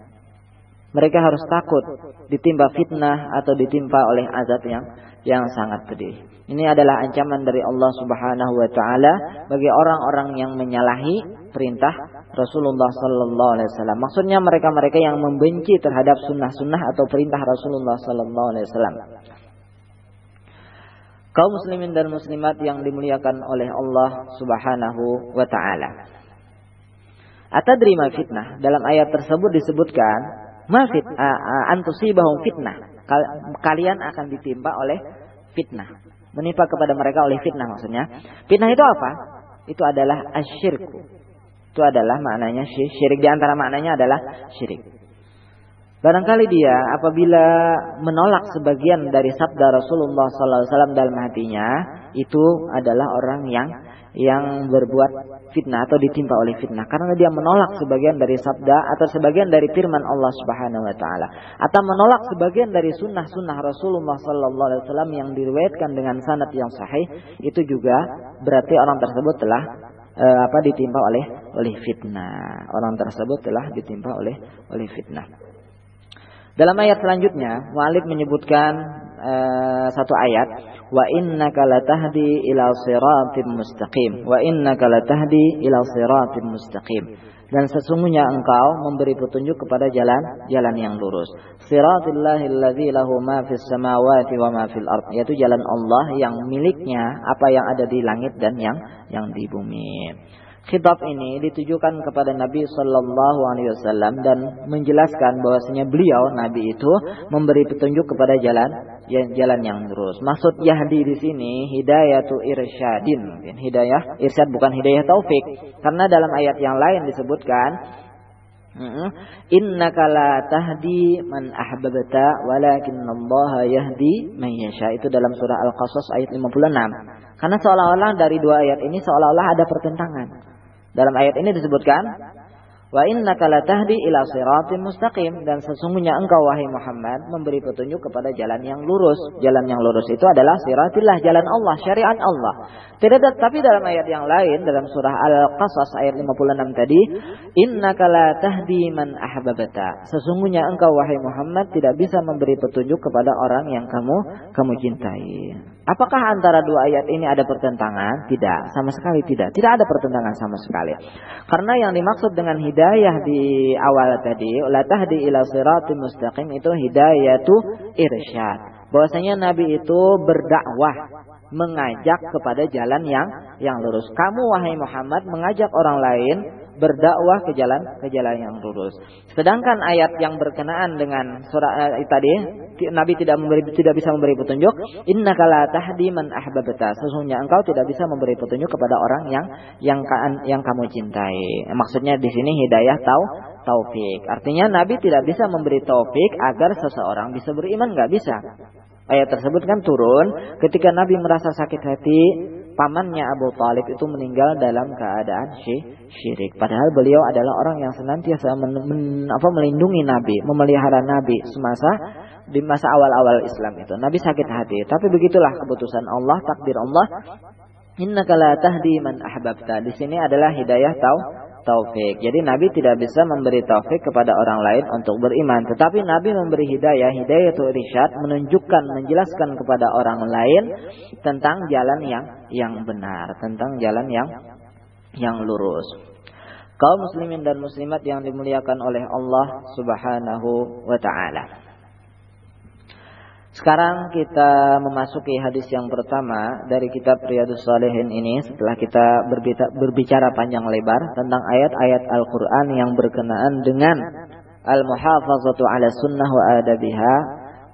Mereka harus takut ditimpa fitnah atau ditimpa oleh azab yang yang sangat pedih. Ini adalah ancaman dari Allah Subhanahu wa taala bagi orang-orang yang menyalahi perintah Rasulullah Sallallahu Alaihi Wasallam. Maksudnya mereka-mereka yang membenci terhadap sunnah-sunnah atau perintah Rasulullah Sallallahu Alaihi Wasallam. Kaum muslimin dan muslimat yang dimuliakan oleh Allah Subhanahu wa taala. Atadri ma fitnah? Dalam ayat tersebut disebutkan ma fit antusibahum fitnah. Kalian akan ditimpa oleh fitnah. Menimpa kepada mereka oleh fitnah maksudnya. Fitnah itu apa? Itu adalah asyirku itu adalah maknanya syirik. Di antara maknanya adalah syirik. Barangkali dia apabila menolak sebagian dari sabda Rasulullah SAW dalam hatinya, itu adalah orang yang yang berbuat fitnah atau ditimpa oleh fitnah karena dia menolak sebagian dari sabda atau sebagian dari firman Allah Subhanahu wa taala atau menolak sebagian dari sunnah-sunnah Rasulullah wasallam yang diriwayatkan dengan sanad yang sahih itu juga berarti orang tersebut telah uh, apa ditimpa oleh oleh fitnah. Orang tersebut telah ditimpa oleh oleh fitnah. Dalam ayat selanjutnya, Walid menyebutkan uh, satu ayat, wa innaka latahdi ila siratim mustaqim. Wa innaka latahdi ila siratim mustaqim. Dan sesungguhnya engkau memberi petunjuk kepada jalan jalan yang lurus. Siratillahi alladzi lahu ma fis samawati wa ma fil ard. Yaitu jalan Allah yang miliknya apa yang ada di langit dan yang yang di bumi. Khitab ini ditujukan kepada Nabi Shallallahu Alaihi Wasallam dan menjelaskan bahwasanya beliau Nabi itu memberi petunjuk kepada jalan ya, jalan yang lurus. Maksud Yahdi di sini hidayah tu irsyadin, hidayah irsyad bukan hidayah taufik. Karena dalam ayat yang lain disebutkan Inna kala tahdi man ahbabta walakin Allah yahdi man yasha. Itu dalam surah Al-Qasas ayat 56. Karena seolah-olah dari dua ayat ini seolah-olah ada pertentangan. Dalam ayat ini disebutkan Wa innaka latahdi ila siratim mustaqim dan sesungguhnya engkau wahai Muhammad memberi petunjuk kepada jalan yang lurus. Jalan yang lurus itu adalah siratillah, jalan Allah, syariat Allah. Tidak tapi dalam ayat yang lain dalam surah Al-Qasas ayat 56 tadi, innaka latahdi man ahbabta. Sesungguhnya engkau wahai Muhammad tidak bisa memberi petunjuk kepada orang yang kamu kamu cintai. Apakah antara dua ayat ini ada pertentangan? Tidak, sama sekali tidak. Tidak ada pertentangan sama sekali. Karena yang dimaksud dengan hidayah di awal tadi, la tahdi ila siratim mustaqim itu hidayah itu irsyad. Bahwasanya Nabi itu berdakwah, mengajak kepada jalan yang yang lurus. Kamu wahai Muhammad mengajak orang lain berdakwah ke jalan ke jalan yang lurus. Sedangkan ayat yang berkenaan dengan surah eh, tadi Nabi tidak memberi tidak bisa memberi petunjuk, innaka la tahdi man ahbabta. Sesungguhnya engkau tidak bisa memberi petunjuk kepada orang yang yang yang kamu cintai. Maksudnya di sini hidayah tahu taufik. Artinya Nabi tidak bisa memberi taufik agar seseorang bisa beriman, nggak bisa. Ayat tersebut kan turun ketika Nabi merasa sakit hati pamannya Abu Talib itu meninggal dalam keadaan syirik. Padahal beliau adalah orang yang senantiasa men, men, apa, melindungi Nabi, memelihara Nabi semasa di masa awal-awal Islam itu. Nabi sakit hati, tapi begitulah keputusan Allah, takdir Allah. Inna la tahdi man ahbabta. Di sini adalah hidayah tahu taufik. Jadi Nabi tidak bisa memberi taufik kepada orang lain untuk beriman. Tetapi Nabi memberi hidayah, hidayah itu irsyad, menunjukkan, menjelaskan kepada orang lain tentang jalan yang yang benar, tentang jalan yang yang lurus. Kaum muslimin dan muslimat yang dimuliakan oleh Allah Subhanahu wa taala. Sekarang kita memasuki hadis yang pertama dari kitab Riyadus Salihin ini setelah kita berbicara panjang lebar tentang ayat-ayat Al-Quran yang berkenaan dengan Al-Muhafazatu ala sunnah wa adabiha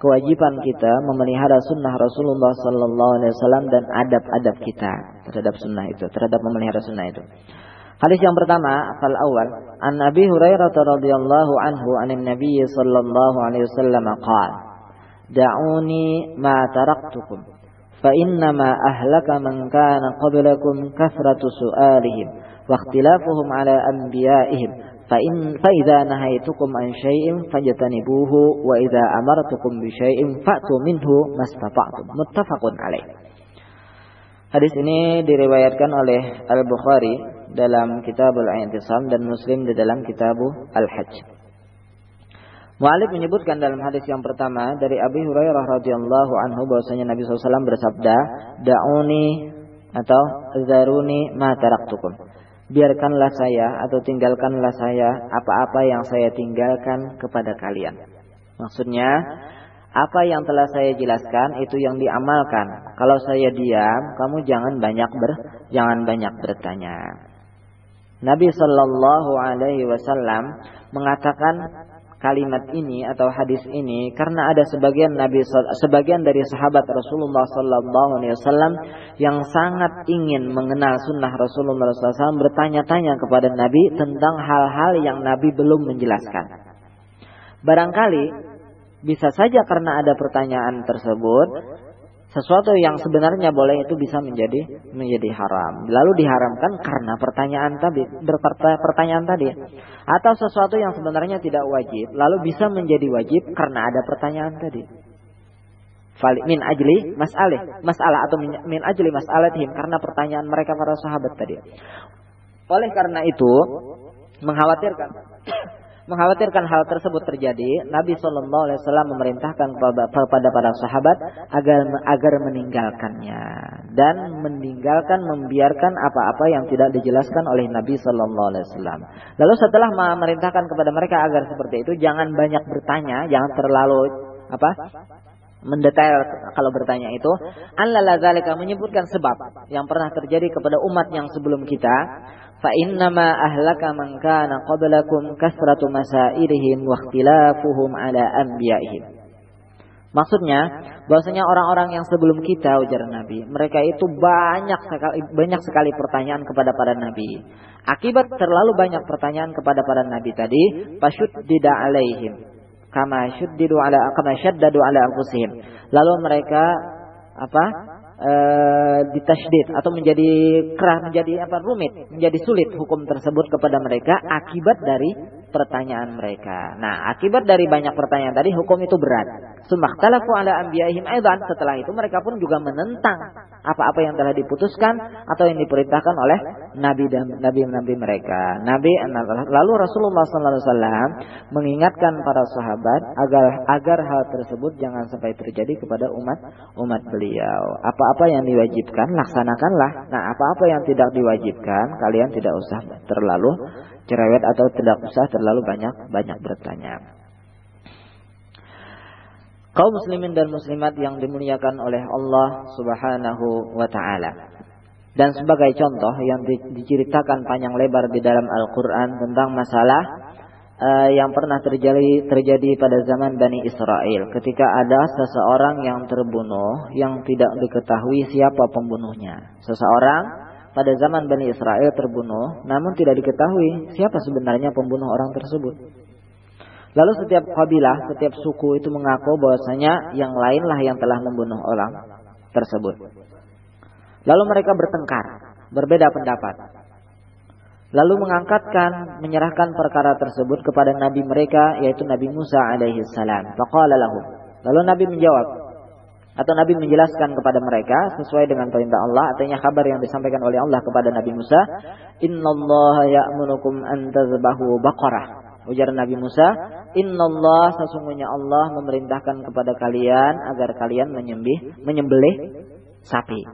kewajiban kita memelihara sunnah Rasulullah Sallallahu Alaihi Wasallam dan adab-adab kita terhadap sunnah itu, terhadap memelihara sunnah itu. Hadis yang pertama, fal awal, an Nabi Hurairah radhiyallahu anhu anin Nabi sallallahu alaihi wasallam qala da'uni ma taraktukum fa innama ahlaka man kana qablakum kathratu su'alihim wa ikhtilafuhum ala anbiya'ihim idza nahaitukum an syai'in fajtanibuhu wa idza amartukum bi syai'in fa'tu minhu mastata'tum muttafaqun alaih Hadis ini diriwayatkan oleh Al-Bukhari dalam Kitabul I'tisam dan Muslim di dalam Kitabu Al-Hajj. Mu'alib menyebutkan dalam hadis yang pertama dari Abi Hurairah radhiyallahu anhu bahwasanya Nabi SAW bersabda, "Da'uni atau zaruni ma taraktukum." Biarkanlah saya atau tinggalkanlah saya apa-apa yang saya tinggalkan kepada kalian. Maksudnya, apa yang telah saya jelaskan itu yang diamalkan. Kalau saya diam, kamu jangan banyak ber, jangan banyak bertanya. Nabi Shallallahu Alaihi Wasallam mengatakan kalimat ini atau hadis ini karena ada sebagian nabi sebagian dari sahabat Rasulullah sallallahu alaihi wasallam yang sangat ingin mengenal sunnah Rasulullah SAW bertanya-tanya kepada Nabi tentang hal-hal yang Nabi belum menjelaskan. Barangkali bisa saja karena ada pertanyaan tersebut sesuatu yang sebenarnya boleh itu bisa menjadi menjadi haram. Lalu diharamkan karena pertanyaan tadi, pertanyaan tadi. Atau sesuatu yang sebenarnya tidak wajib, lalu bisa menjadi wajib karena ada pertanyaan tadi. Min ajli mas'alih, masalah atau min ajli mas'alatihim karena pertanyaan mereka para sahabat tadi. Oleh karena itu, mengkhawatirkan mengkhawatirkan hal tersebut terjadi, Nabi Shallallahu Alaihi Wasallam memerintahkan kepada para sahabat agar agar meninggalkannya dan meninggalkan membiarkan apa-apa yang tidak dijelaskan oleh Nabi Shallallahu Alaihi Wasallam. Lalu setelah memerintahkan kepada mereka agar seperti itu, jangan banyak bertanya, jangan terlalu apa mendetail kalau bertanya itu Allah lazalika menyebutkan sebab yang pernah terjadi kepada umat yang sebelum kita fa innama ahlaka man kana qablakum kasratu ikhtilafuhum ala anbiya'ihim Maksudnya bahwasanya orang-orang yang sebelum kita ujar Nabi, mereka itu banyak sekali banyak sekali pertanyaan kepada para nabi. Akibat terlalu banyak pertanyaan kepada para nabi tadi, tidak alaihim kama syuddidu ala kama syaddadu ala. Lalu mereka apa? E, ditasydid atau menjadi kerah menjadi apa rumit menjadi sulit hukum tersebut kepada mereka akibat dari pertanyaan mereka. Nah, akibat dari banyak pertanyaan tadi hukum itu berat. Sumakhtalafu ala anbiya'ihim aidan. Setelah itu mereka pun juga menentang apa-apa yang telah diputuskan atau yang diperintahkan oleh nabi dan nabi-nabi mereka. Nabi lalu Rasulullah SAW mengingatkan para sahabat agar agar hal tersebut jangan sampai terjadi kepada umat umat beliau. Apa-apa yang diwajibkan laksanakanlah. Nah, apa-apa yang tidak diwajibkan kalian tidak usah terlalu cerewet atau tidak usah terlalu banyak banyak bertanya. Kaum muslimin dan muslimat yang dimuliakan oleh Allah Subhanahu wa taala. Dan sebagai contoh yang diceritakan panjang lebar di dalam Al-Qur'an tentang masalah uh, yang pernah terjadi terjadi pada zaman Bani Israel ketika ada seseorang yang terbunuh yang tidak diketahui siapa pembunuhnya. Seseorang pada zaman Bani Israel terbunuh, namun tidak diketahui siapa sebenarnya pembunuh orang tersebut. Lalu setiap kabilah, setiap suku itu mengaku bahwasanya yang lainlah yang telah membunuh orang tersebut. Lalu mereka bertengkar, berbeda pendapat. Lalu mengangkatkan, menyerahkan perkara tersebut kepada nabi mereka yaitu Nabi Musa alaihi salam. Faqala lahum. Lalu Nabi menjawab, atau Nabi menjelaskan kepada mereka sesuai dengan perintah Allah artinya kabar yang disampaikan oleh Allah kepada Nabi Musa innallaha ya'munukum an tazbahu baqarah. Ujar Nabi Musa innallah sesungguhnya Allah memerintahkan kepada kalian agar kalian menyembih menyembelih sapi.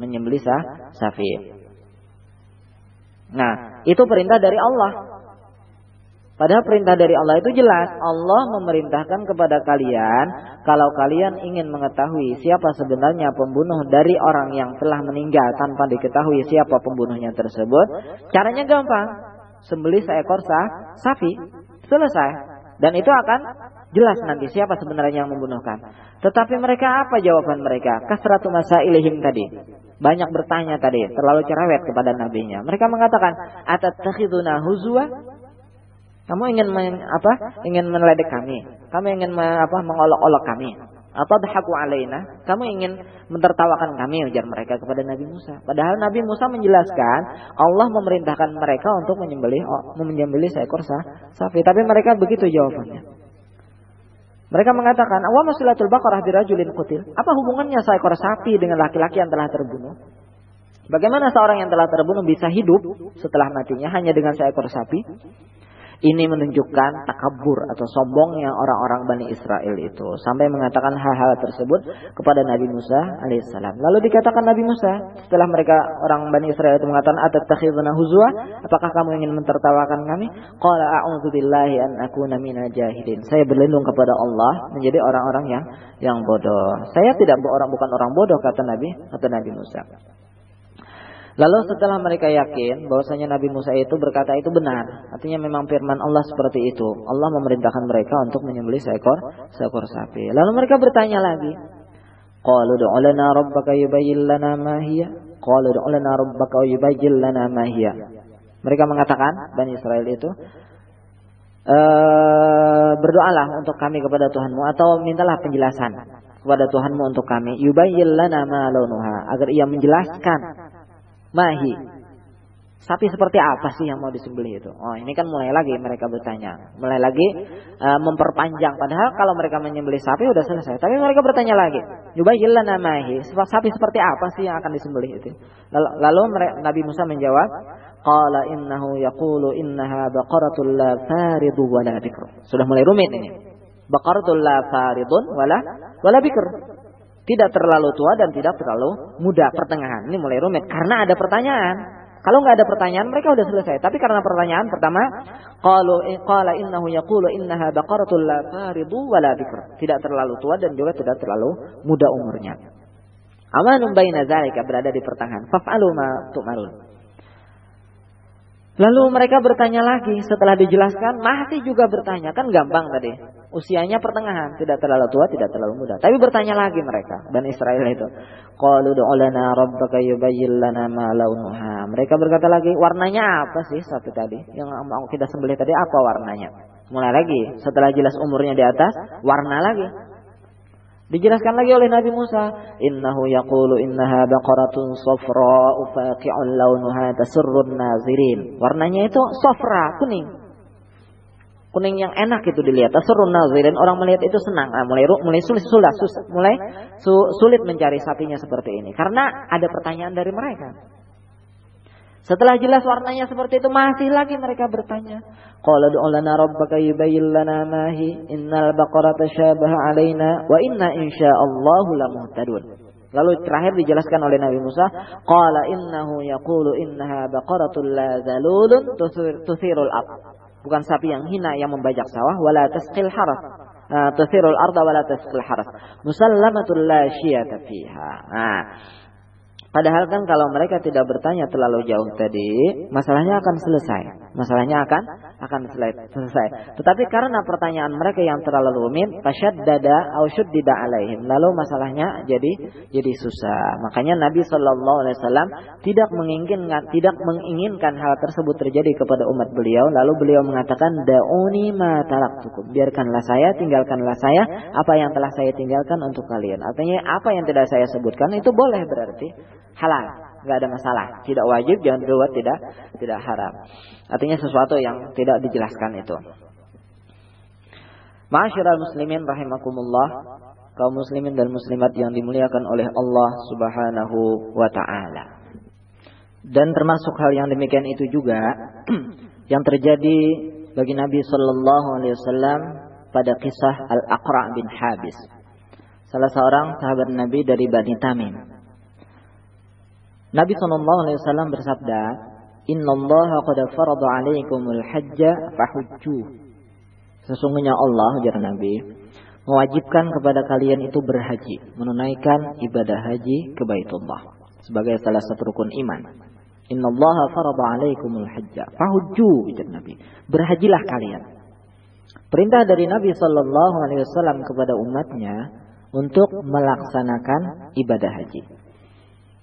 Menyembelih sapi. Nah itu perintah dari Allah Padahal perintah dari Allah itu jelas. Allah memerintahkan kepada kalian kalau kalian ingin mengetahui siapa sebenarnya pembunuh dari orang yang telah meninggal tanpa diketahui siapa pembunuhnya tersebut, caranya gampang. Sembelih seekor sah, sapi, selesai. Dan itu akan jelas nanti siapa sebenarnya yang membunuhkan. Tetapi mereka apa jawaban mereka? Kasratu ilihim tadi. Banyak bertanya tadi, terlalu cerewet kepada nabinya. Mereka mengatakan, "Atattakhiduna huzwa?" Kamu ingin men, apa? Ingin meledek kami. Kamu ingin me, apa? Mengolok-olok kami. Atau dhahaku alaina. Kamu ingin mentertawakan kami ujar mereka kepada Nabi Musa. Padahal Nabi Musa menjelaskan Allah memerintahkan mereka untuk menyembelih oh, menyembelih seekor sapi. Tapi mereka begitu jawabannya. Mereka mengatakan, "Wa masilatul baqarah birajulin qutil." Apa hubungannya seekor sapi dengan laki-laki yang telah terbunuh? Bagaimana seorang yang telah terbunuh bisa hidup setelah matinya hanya dengan seekor sapi? Ini menunjukkan takabur atau sombongnya orang-orang Bani Israel itu. Sampai mengatakan hal-hal tersebut kepada Nabi Musa alaihissalam. Lalu dikatakan Nabi Musa, setelah mereka orang Bani Israel itu mengatakan, Atattakhiduna huzwa? Apakah kamu ingin mentertawakan kami? Qala a'udzu billahi an akuna minal jahilin. Saya berlindung kepada Allah menjadi orang-orang yang yang bodoh. Saya tidak orang bukan orang bodoh kata Nabi, kata Nabi Musa. Lalu setelah mereka yakin bahwasanya Nabi Musa itu berkata itu benar, artinya memang firman Allah seperti itu. Allah memerintahkan mereka untuk menyembelih seekor seekor sapi. Lalu mereka bertanya lagi, Qalu du'u lana rabbaka yubayyin lana ma hiya. Qalu du'u lana rabbaka yubayyin lana. Mereka mengatakan Bani Israel itu e, berdoalah untuk kami kepada Tuhanmu atau mintalah penjelasan kepada Tuhanmu untuk kami. Yubayyin lana ma agar ia menjelaskan mahi. Sapi seperti apa sih yang mau disembelih itu? Oh, ini kan mulai lagi mereka bertanya. Mulai lagi uh, memperpanjang. Padahal kalau mereka menyembelih sapi udah selesai. Tapi mereka bertanya lagi. Yubayyilana mahi. Sapi seperti apa sih yang akan disembelih itu? Lalu, lalu Nabi Musa menjawab, Qala innahu yaqulu innaha baqaratul la faridu wala bikr. Sudah mulai rumit ini. Baqaratul la faridun wala wala tidak terlalu tua dan tidak terlalu muda pertengahan. Ini mulai rumit karena ada pertanyaan. Kalau nggak ada pertanyaan mereka udah selesai. Tapi karena pertanyaan pertama, qalu qala innahu yaqulu innaha baqaratul la faridu bikr. Tidak terlalu tua dan juga tidak terlalu muda umurnya. Amanun baina zalika berada di pertengahan. Faf'alu ma tu'marun. Lalu mereka bertanya lagi setelah dijelaskan masih juga bertanya kan gampang tadi usianya pertengahan. Tidak terlalu tua tidak terlalu muda. Tapi bertanya lagi mereka dan Israel itu. Qalu du'lana rabbaka yubayyin lana ma launuha. Mereka berkata lagi warnanya apa sih satu tadi? Yang mau kita sembelih tadi apa warnanya? Mulai lagi setelah jelas umurnya di atas warna lagi. Dijelaskan lagi oleh Nabi Musa, "Innahu yaqulu innaha baqaratun safra'u faqi'un launuha tasurrun nazirin." Warnanya itu safra, kuning. Kuning yang enak itu dilihat. Tasurrun nazirin, orang melihat itu senang. Nah, mulai mulai sulit sulit, mulai sulit mencari sapinya seperti ini karena ada pertanyaan dari mereka. Setelah jelas warnanya seperti itu masih lagi mereka bertanya. Qala du'a lana rabbaka yubayyin lana ma hi innal baqarata syabaha alaina wa inna insyaallahu lamuhtadun. Lalu terakhir dijelaskan oleh Nabi Musa, qala innahu yaqulu innaha baqaratun la zalulun tuthirul ard. Bukan sapi yang hina yang membajak sawah wala tasqil haras. Uh, tuthirul arda wala tasqil haras. Musallamatul la syiyata fiha. Nah, Padahal kan kalau mereka tidak bertanya terlalu jauh tadi, masalahnya akan selesai. Masalahnya akan akan selesai. Tetapi karena pertanyaan mereka yang terlalu rumit, dada au syuddida alaihim. Lalu masalahnya jadi jadi susah. Makanya Nabi Shallallahu alaihi wasallam tidak menginginkan tidak menginginkan hal tersebut terjadi kepada umat beliau. Lalu beliau mengatakan dauni ma taraktukum. Biarkanlah saya, tinggalkanlah saya apa yang telah saya tinggalkan untuk kalian. Artinya apa yang tidak saya sebutkan itu boleh berarti halal, nggak ada masalah. Tidak wajib, jangan dibuat tidak tidak haram. Artinya sesuatu yang tidak dijelaskan itu. Ma'asyiral muslimin rahimakumullah, kaum muslimin dan muslimat yang dimuliakan oleh Allah Subhanahu wa taala. Dan termasuk hal yang demikian itu juga yang terjadi bagi Nabi sallallahu alaihi wasallam pada kisah Al-Aqra bin Habis. Salah seorang sahabat Nabi dari Bani Tamim Nabi Shallallahu Alaihi Wasallam bersabda, Inna Allah qad farada alaikumul hajja fahujju. Sesungguhnya Allah, ujar Nabi, mewajibkan kepada kalian itu berhaji, menunaikan ibadah haji ke Baitullah sebagai salah satu rukun iman. Inna Allah farada alaikumul hajja fahujju, ujar Nabi. Berhajilah kalian. Perintah dari Nabi Shallallahu Alaihi Wasallam kepada umatnya untuk melaksanakan ibadah haji.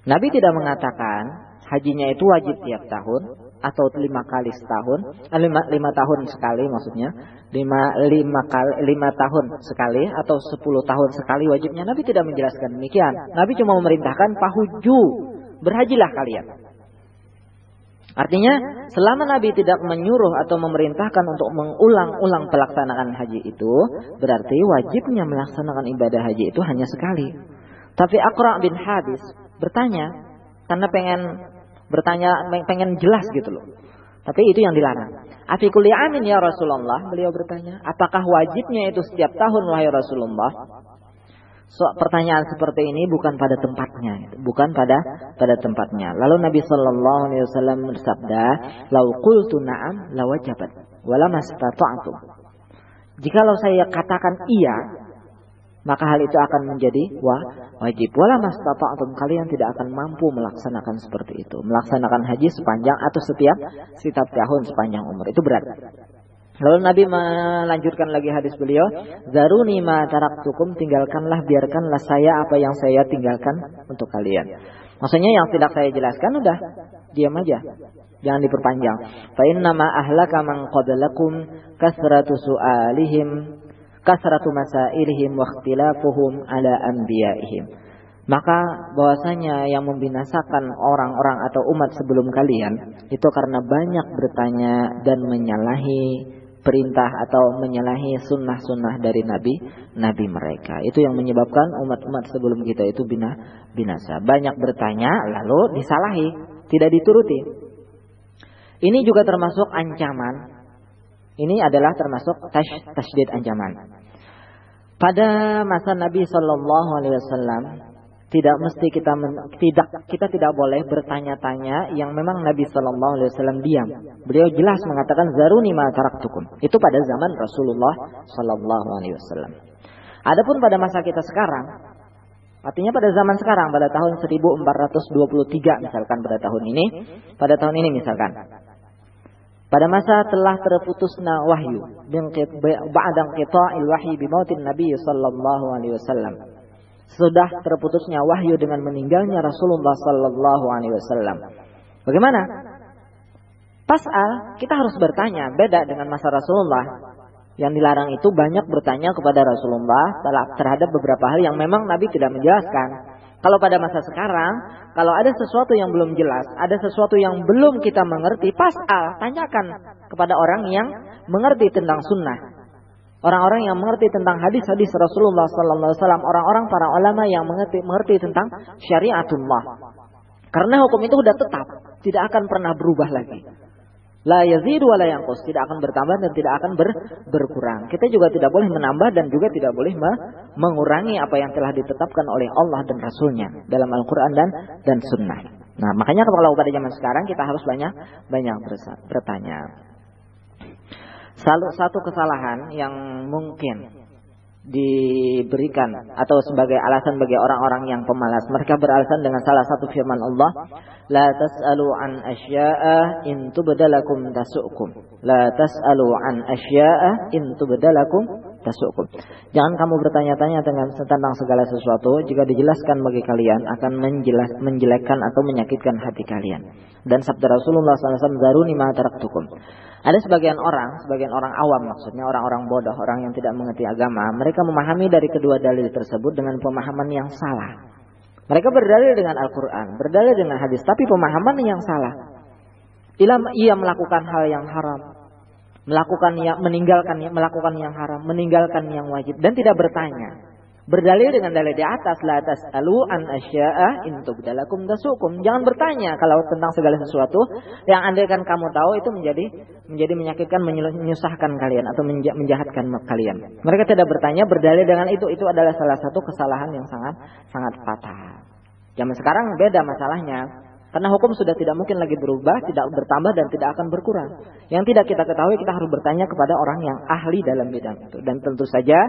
Nabi tidak mengatakan hajinya itu wajib tiap tahun atau lima kali setahun, eh, lima, lima tahun sekali maksudnya, lima, lima, kali, lima tahun sekali atau sepuluh tahun sekali wajibnya. Nabi tidak menjelaskan demikian. Nabi cuma memerintahkan pahuju, berhajilah kalian. Artinya selama Nabi tidak menyuruh atau memerintahkan untuk mengulang-ulang pelaksanaan haji itu, berarti wajibnya melaksanakan ibadah haji itu hanya sekali. Tapi Aqra bin Hadis bertanya karena pengen bertanya pengen jelas gitu loh. Tapi itu yang dilarang. Afikul amin ya Rasulullah, beliau bertanya, apakah wajibnya itu setiap tahun wahai Rasulullah? So, pertanyaan seperti ini bukan pada tempatnya, bukan pada pada tempatnya. Lalu Nabi Shallallahu Alaihi Wasallam bersabda, "Lau qultu na'am, la wajabat, wala mastata'tum." Jikalau saya katakan iya, maka hal itu akan menjadi wah, wajib. Wala mastata'tum kalian tidak akan mampu melaksanakan seperti itu. Melaksanakan haji sepanjang atau setiap setiap tahun sepanjang umur. Itu berat. Lalu Nabi melanjutkan lagi hadis beliau, "Zaruni ma taraktukum, tinggalkanlah biarkanlah saya apa yang saya tinggalkan untuk kalian." Maksudnya yang tidak saya jelaskan udah diam aja. Jangan diperpanjang. Fa inna ma ahlaka man qablakum kasratu su'alihim kasratu masailihim wa ikhtilafuhum ala anbiya'ihim. Maka bahwasanya yang membinasakan orang-orang atau umat sebelum kalian itu karena banyak bertanya dan menyalahi perintah atau menyalahi sunnah-sunnah dari nabi nabi mereka. Itu yang menyebabkan umat-umat sebelum kita itu bina, binasa. Banyak bertanya lalu disalahi, tidak dituruti. Ini juga termasuk ancaman ini adalah termasuk tash, tasydid ancaman. Pada masa Nabi Shallallahu Alaihi Wasallam tidak mesti kita men, tidak kita tidak boleh bertanya-tanya yang memang Nabi Shallallahu Alaihi Wasallam diam. Beliau jelas mengatakan zaruni ma taraktukum. Itu pada zaman Rasulullah Shallallahu Alaihi Wasallam. Adapun pada masa kita sekarang, artinya pada zaman sekarang pada tahun 1423 misalkan pada tahun ini, pada tahun ini misalkan pada masa telah terputusnya wahyu ba'da qita'il wahyi bi mautin nabi sallallahu alaihi wasallam. Sudah terputusnya wahyu dengan meninggalnya Rasulullah sallallahu alaihi wasallam. Bagaimana? Pasal kita harus bertanya beda dengan masa Rasulullah. Yang dilarang itu banyak bertanya kepada Rasulullah terhadap beberapa hal yang memang Nabi tidak menjelaskan kalau pada masa sekarang, kalau ada sesuatu yang belum jelas, ada sesuatu yang belum kita mengerti, pasal tanyakan kepada orang yang mengerti tentang sunnah. Orang-orang yang mengerti tentang hadis-hadis Rasulullah Wasallam, orang-orang para ulama yang mengerti, mengerti tentang syariatullah. Karena hukum itu sudah tetap, tidak akan pernah berubah lagi. La yazidu wa la tidak akan bertambah dan tidak akan ber, berkurang. Kita juga tidak boleh menambah dan juga tidak boleh me, mengurangi apa yang telah ditetapkan oleh Allah dan Rasulnya dalam Al-Quran dan dan Sunnah. Nah, makanya kalau pada zaman sekarang kita harus banyak banyak bertanya. Salah satu kesalahan yang mungkin diberikan atau sebagai alasan bagi orang-orang yang pemalas. Mereka beralasan dengan salah satu firman Allah, "La tas'alu an asya'a in tubdalakum tasukum." La tas'alu an asya'a in tubdalakum tasukum. Jangan kamu bertanya-tanya dengan tentang segala sesuatu jika dijelaskan bagi kalian akan menjelas, menjelekkan atau menyakitkan hati kalian. Dan sabda Rasulullah SAW, "Zaruni ma taraktukum." Ada sebagian orang, sebagian orang awam maksudnya orang-orang bodoh, orang yang tidak mengerti agama, mereka memahami dari kedua dalil tersebut dengan pemahaman yang salah. Mereka berdalil dengan Al-Quran, berdalil dengan hadis, tapi pemahaman yang salah. Ia melakukan hal yang haram, melakukan yang meninggalkan melakukan yang haram, meninggalkan yang wajib dan tidak bertanya. Berdalil dengan dalil di atas la tasalu an asya'a in tubdalakum tasukum. Jangan bertanya kalau tentang segala sesuatu yang andaikan kamu tahu itu menjadi menjadi menyakitkan menyusahkan kalian atau menjahatkan kalian. Mereka tidak bertanya berdalil dengan itu itu adalah salah satu kesalahan yang sangat sangat fatal. Zaman sekarang beda masalahnya. Karena hukum sudah tidak mungkin lagi berubah, tidak bertambah dan tidak akan berkurang. Yang tidak kita ketahui kita harus bertanya kepada orang yang ahli dalam bidang itu. Dan tentu saja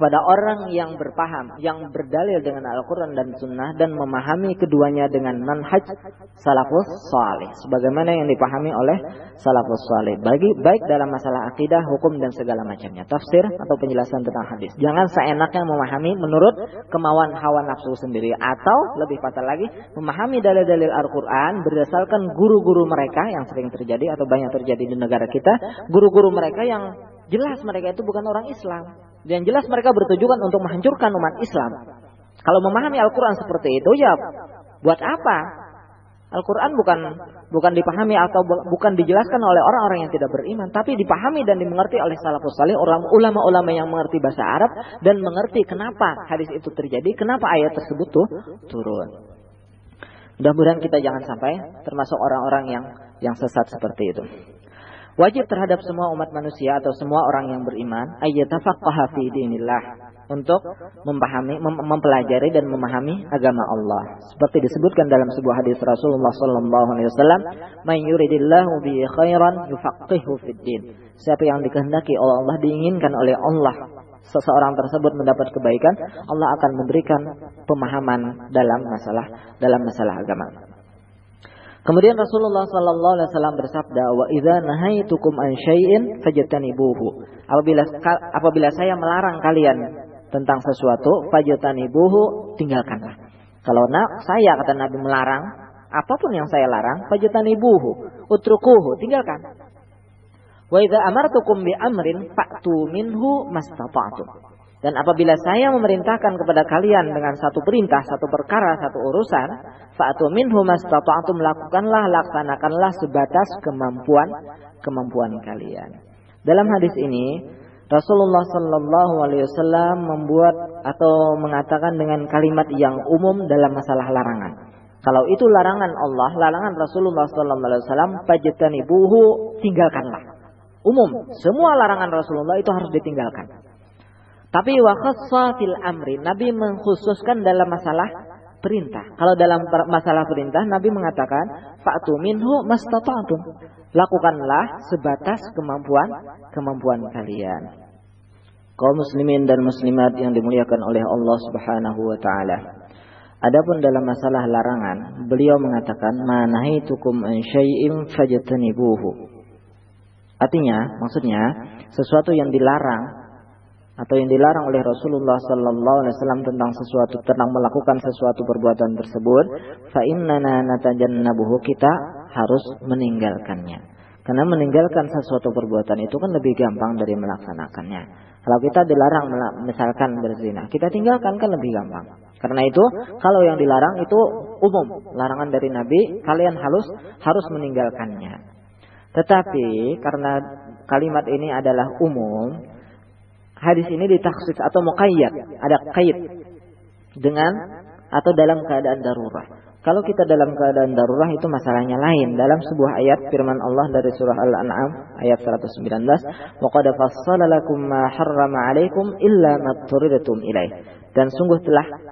kepada orang yang berpaham, yang berdalil dengan Al-Quran dan Sunnah dan memahami keduanya dengan manhaj salafus salih. Sebagaimana yang dipahami oleh salafus salih. Bagi, baik dalam masalah akidah, hukum dan segala macamnya. Tafsir atau penjelasan tentang hadis. Jangan seenaknya memahami menurut kemauan hawa nafsu sendiri. Atau lebih fatal lagi, memahami dalil-dalil Al-Quran berdasarkan guru-guru mereka yang sering terjadi atau banyak terjadi di negara kita. Guru-guru mereka yang jelas mereka itu bukan orang Islam dan jelas mereka bertujuan untuk menghancurkan umat Islam. Kalau memahami Al-Quran seperti itu, ya buat apa? Al-Quran bukan bukan dipahami atau bukan dijelaskan oleh orang-orang yang tidak beriman, tapi dipahami dan dimengerti oleh salafus salih, ulama-ulama yang mengerti bahasa Arab dan mengerti kenapa hadis itu terjadi, kenapa ayat tersebut tuh turun. Mudah-mudahan kita jangan sampai termasuk orang-orang yang yang sesat seperti itu. Wajib terhadap semua umat manusia atau semua orang yang beriman ayyatafaqqaha fi dinillah untuk memahami mem mempelajari dan memahami agama Allah. Seperti disebutkan dalam sebuah hadis Rasulullah sallallahu alaihi wasallam, "Man yuridillahu bi khairan yufaqihu fid din." Siapa yang dikehendaki oleh Allah diinginkan oleh Allah seseorang tersebut mendapat kebaikan, Allah akan memberikan pemahaman dalam masalah dalam masalah agama. Kemudian Rasulullah sallallahu alaihi wasallam bersabda, "Wa idza nahaitukum an syai'in fajtanibuhu." Apabila apabila saya melarang kalian tentang sesuatu, fajtanibuhu, tinggalkanlah. Kalau nak saya kata Nabi melarang, apa pun yang saya larang, fajtanibuhu, utrukuhu, tinggalkan. Wa idza amartukum bi amrin fa'tu minhu mastata'tum. Dan apabila saya memerintahkan kepada kalian dengan satu perintah, satu perkara, satu urusan, fa'atu minhu mastata'tum lakukanlah, laksanakanlah sebatas kemampuan kemampuan kalian. Dalam hadis ini, Rasulullah Shallallahu Alaihi Wasallam membuat atau mengatakan dengan kalimat yang umum dalam masalah larangan. Kalau itu larangan Allah, larangan Rasulullah Shallallahu Alaihi Wasallam, buhu tinggalkanlah. Umum, semua larangan Rasulullah itu harus ditinggalkan. Tapi wa fil amri, Nabi mengkhususkan dalam masalah perintah. Kalau dalam masalah perintah Nabi mengatakan fa'tu minhu. Lakukanlah sebatas kemampuan kemampuan kalian. Kaum muslimin dan muslimat yang dimuliakan oleh Allah Subhanahu wa taala. Adapun dalam masalah larangan, beliau mengatakan manahaitukum an syai'in fajtanibuhu. Artinya, maksudnya sesuatu yang dilarang atau yang dilarang oleh Rasulullah sallallahu alaihi wasallam tentang sesuatu tentang melakukan sesuatu perbuatan tersebut, fa innana natajannabuhu kita harus meninggalkannya. Karena meninggalkan sesuatu perbuatan itu kan lebih gampang dari melaksanakannya. Kalau kita dilarang misalkan berzina, kita tinggalkan kan lebih gampang. Karena itu, kalau yang dilarang itu umum, larangan dari Nabi, kalian harus harus meninggalkannya. Tetapi karena kalimat ini adalah umum, hadis ini ditaksis atau muqayyad, ada kait dengan atau dalam keadaan darurat. Kalau kita dalam keadaan darurat itu masalahnya lain. Dalam sebuah ayat firman Allah dari surah Al-An'am ayat 119, "Wa qad fassala lakum ma harrama 'alaikum illa ma ilaih." Dan sungguh telah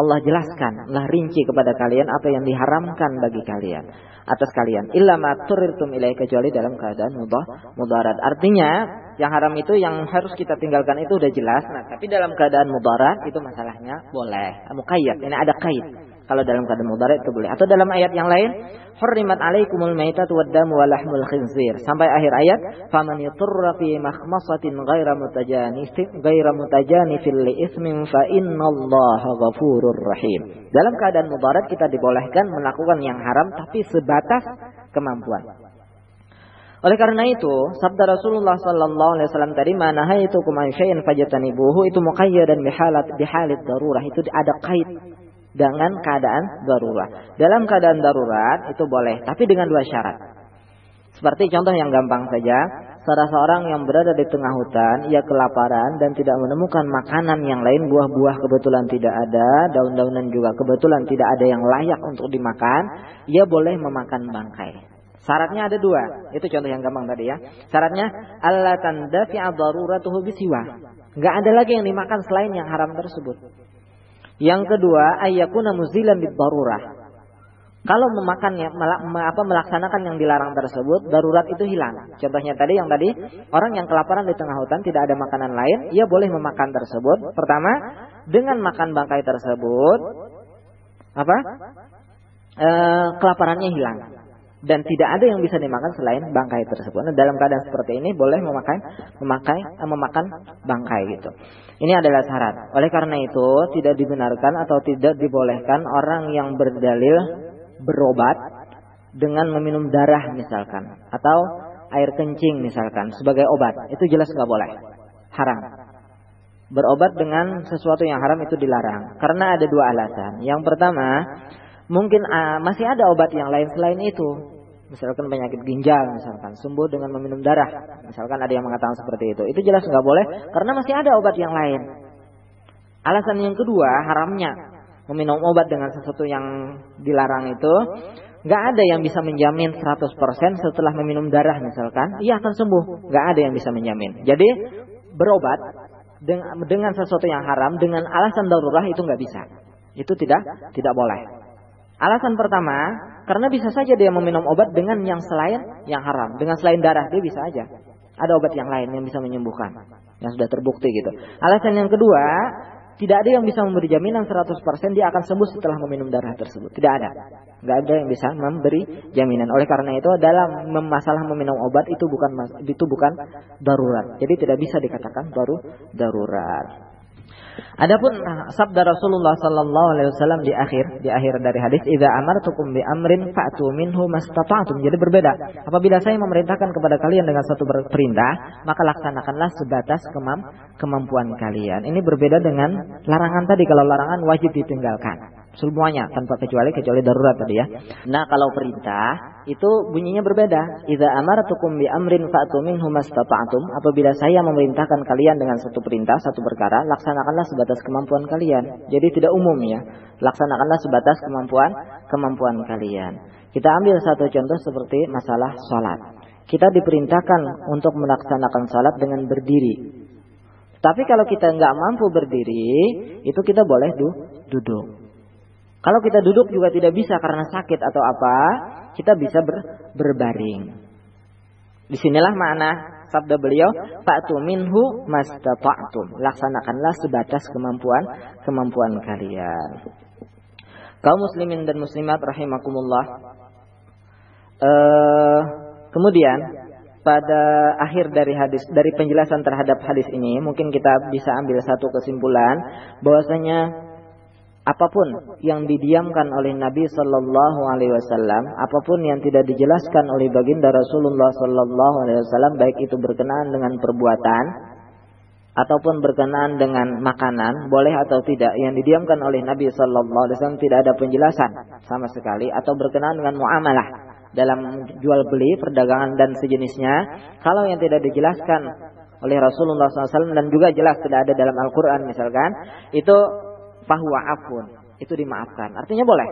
Allah jelaskan, Allah rinci kepada kalian apa yang diharamkan bagi kalian atas kalian. Illa ma ilaih kecuali dalam keadaan mudah mudarat. Artinya yang haram itu yang harus kita tinggalkan itu udah jelas. Nah, tapi dalam keadaan mudarat itu masalahnya boleh. Muqayyad. Ini ada kait. Kalau dalam keadaan mudarat itu boleh. Atau dalam ayat yang lain, hurrimat alaikumul maitatu waddamu wa lahmul khinzir. Sampai akhir ayat, faman yuturra fi makhmasatin ghaira mutajanifin ghaira mutajanifin li ismin fa innallaha ghafurur rahim. Dalam keadaan mudarat kita dibolehkan melakukan yang haram tapi sebatas kemampuan. Oleh karena itu, sabda Rasulullah sallallahu alaihi wasallam tadi, "Mana itu kuman syai'in fajatanibuhu" itu muqayyadan bihalat bihalit darurah. Itu ada kait dengan keadaan darurat. Dalam keadaan darurat itu boleh, tapi dengan dua syarat. Seperti contoh yang gampang saja, salah seorang yang berada di tengah hutan, ia kelaparan dan tidak menemukan makanan yang lain, buah-buah kebetulan tidak ada, daun-daunan juga kebetulan tidak ada yang layak untuk dimakan, ia boleh memakan bangkai. Syaratnya ada dua. Itu contoh yang gampang tadi ya. Syaratnya Allah tandafi'a daruratuhu bisiwa. Enggak ada lagi yang dimakan selain yang haram tersebut. Yang kedua, ayyakuna muzilan darurah. Kalau memakannya, apa melaksanakan yang dilarang tersebut, darurat itu hilang. Contohnya tadi yang tadi orang yang kelaparan di tengah hutan tidak ada makanan lain, ia boleh memakan tersebut. Pertama, dengan makan bangkai tersebut, apa? E, kelaparannya hilang dan tidak ada yang bisa dimakan selain bangkai tersebut. Nah, dalam keadaan seperti ini boleh memakai memakai eh, memakan bangkai gitu. Ini adalah syarat. Oleh karena itu tidak dibenarkan atau tidak dibolehkan orang yang berdalil berobat dengan meminum darah misalkan atau air kencing misalkan sebagai obat. Itu jelas nggak boleh. Haram. Berobat dengan sesuatu yang haram itu dilarang karena ada dua alasan. Yang pertama, mungkin uh, masih ada obat yang lain selain itu. Misalkan penyakit ginjal, misalkan sembuh dengan meminum darah. Misalkan ada yang mengatakan seperti itu. Itu jelas nggak boleh karena masih ada obat yang lain. Alasan yang kedua, haramnya meminum obat dengan sesuatu yang dilarang itu nggak ada yang bisa menjamin 100% setelah meminum darah misalkan, ia akan sembuh. Nggak ada yang bisa menjamin. Jadi berobat dengan sesuatu yang haram dengan alasan darurat itu nggak bisa. Itu tidak tidak boleh. Alasan pertama, karena bisa saja dia meminum obat dengan yang selain yang haram, dengan selain darah dia bisa aja. Ada obat yang lain yang bisa menyembuhkan, yang sudah terbukti gitu. Alasan yang kedua, tidak ada yang bisa memberi jaminan 100% dia akan sembuh setelah meminum darah tersebut. Tidak ada. Tidak ada yang bisa memberi jaminan. Oleh karena itu dalam masalah meminum obat itu bukan itu bukan darurat. Jadi tidak bisa dikatakan baru darurat. Adapun ah, sabda Rasulullah sallallahu alaihi wasallam di akhir di akhir dari hadis idza amartukum bi amrin fa'tu minhu mastata'tum. Jadi berbeda. Apabila saya memerintahkan kepada kalian dengan satu perintah, maka laksanakanlah sebatas kemam kemampuan kalian. Ini berbeda dengan larangan tadi kalau larangan wajib ditinggalkan. Semuanya tanpa kecuali kecuali darurat tadi ya. Nah, kalau perintah itu bunyinya berbeda. Idza amartukum bi amrin fa'tu minhu mastata'tum. Apabila saya memerintahkan kalian dengan satu perintah, satu perkara, laksanakanlah sebatas kemampuan kalian. Jadi tidak umum ya. Laksanakanlah sebatas kemampuan kemampuan kalian. Kita ambil satu contoh seperti masalah salat. Kita diperintahkan untuk melaksanakan salat dengan berdiri. Tapi kalau kita nggak mampu berdiri, itu kita boleh du duduk. Kalau kita duduk juga tidak bisa karena sakit atau apa, kita bisa ber, berbaring. Di sinilah makna sabda beliau, Fa'tu minhu mastata'tum. Laksanakanlah sebatas kemampuan kemampuan kalian. Kaum muslimin dan muslimat rahimakumullah. Uh, kemudian pada akhir dari hadis dari penjelasan terhadap hadis ini mungkin kita bisa ambil satu kesimpulan bahwasanya apa pun yang didiamkan oleh Nabi Shallallahu Alaihi Wasallam, apa pun yang tidak dijelaskan oleh baginda Rasulullah Shallallahu Alaihi Wasallam, baik itu berkenaan dengan perbuatan ataupun berkenaan dengan makanan, boleh atau tidak, yang didiamkan oleh Nabi Shallallahu Alaihi Wasallam tidak ada penjelasan sama sekali, atau berkenaan dengan muamalah dalam jual beli, perdagangan dan sejenisnya. Kalau yang tidak dijelaskan oleh Rasulullah SAW dan juga jelas tidak ada dalam Al-Quran misalkan, itu bahwa afun, itu dimaafkan. Artinya boleh.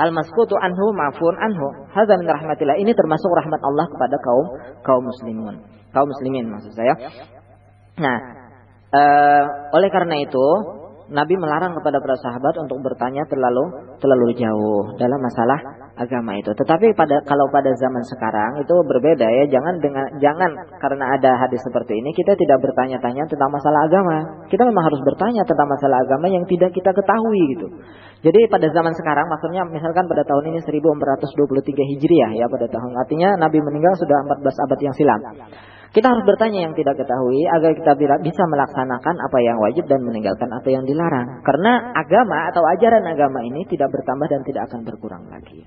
Al-maskutu anhu maafun anhu. Hadza min rahmatillah. Ini termasuk rahmat Allah kepada kaum kaum muslimun. Kaum muslimin maksud saya. Nah, uh, oleh karena itu Nabi melarang kepada para sahabat untuk bertanya terlalu terlalu jauh dalam masalah agama itu. Tetapi pada kalau pada zaman sekarang itu berbeda ya. Jangan dengan jangan karena ada hadis seperti ini kita tidak bertanya-tanya tentang masalah agama. Kita memang harus bertanya tentang masalah agama yang tidak kita ketahui gitu. Jadi pada zaman sekarang maksudnya misalkan pada tahun ini 1423 Hijriah ya pada tahun artinya Nabi meninggal sudah 14 abad yang silam. Kita harus bertanya yang tidak ketahui agar kita bisa melaksanakan apa yang wajib dan meninggalkan apa yang dilarang. Karena agama atau ajaran agama ini tidak bertambah dan tidak akan berkurang lagi.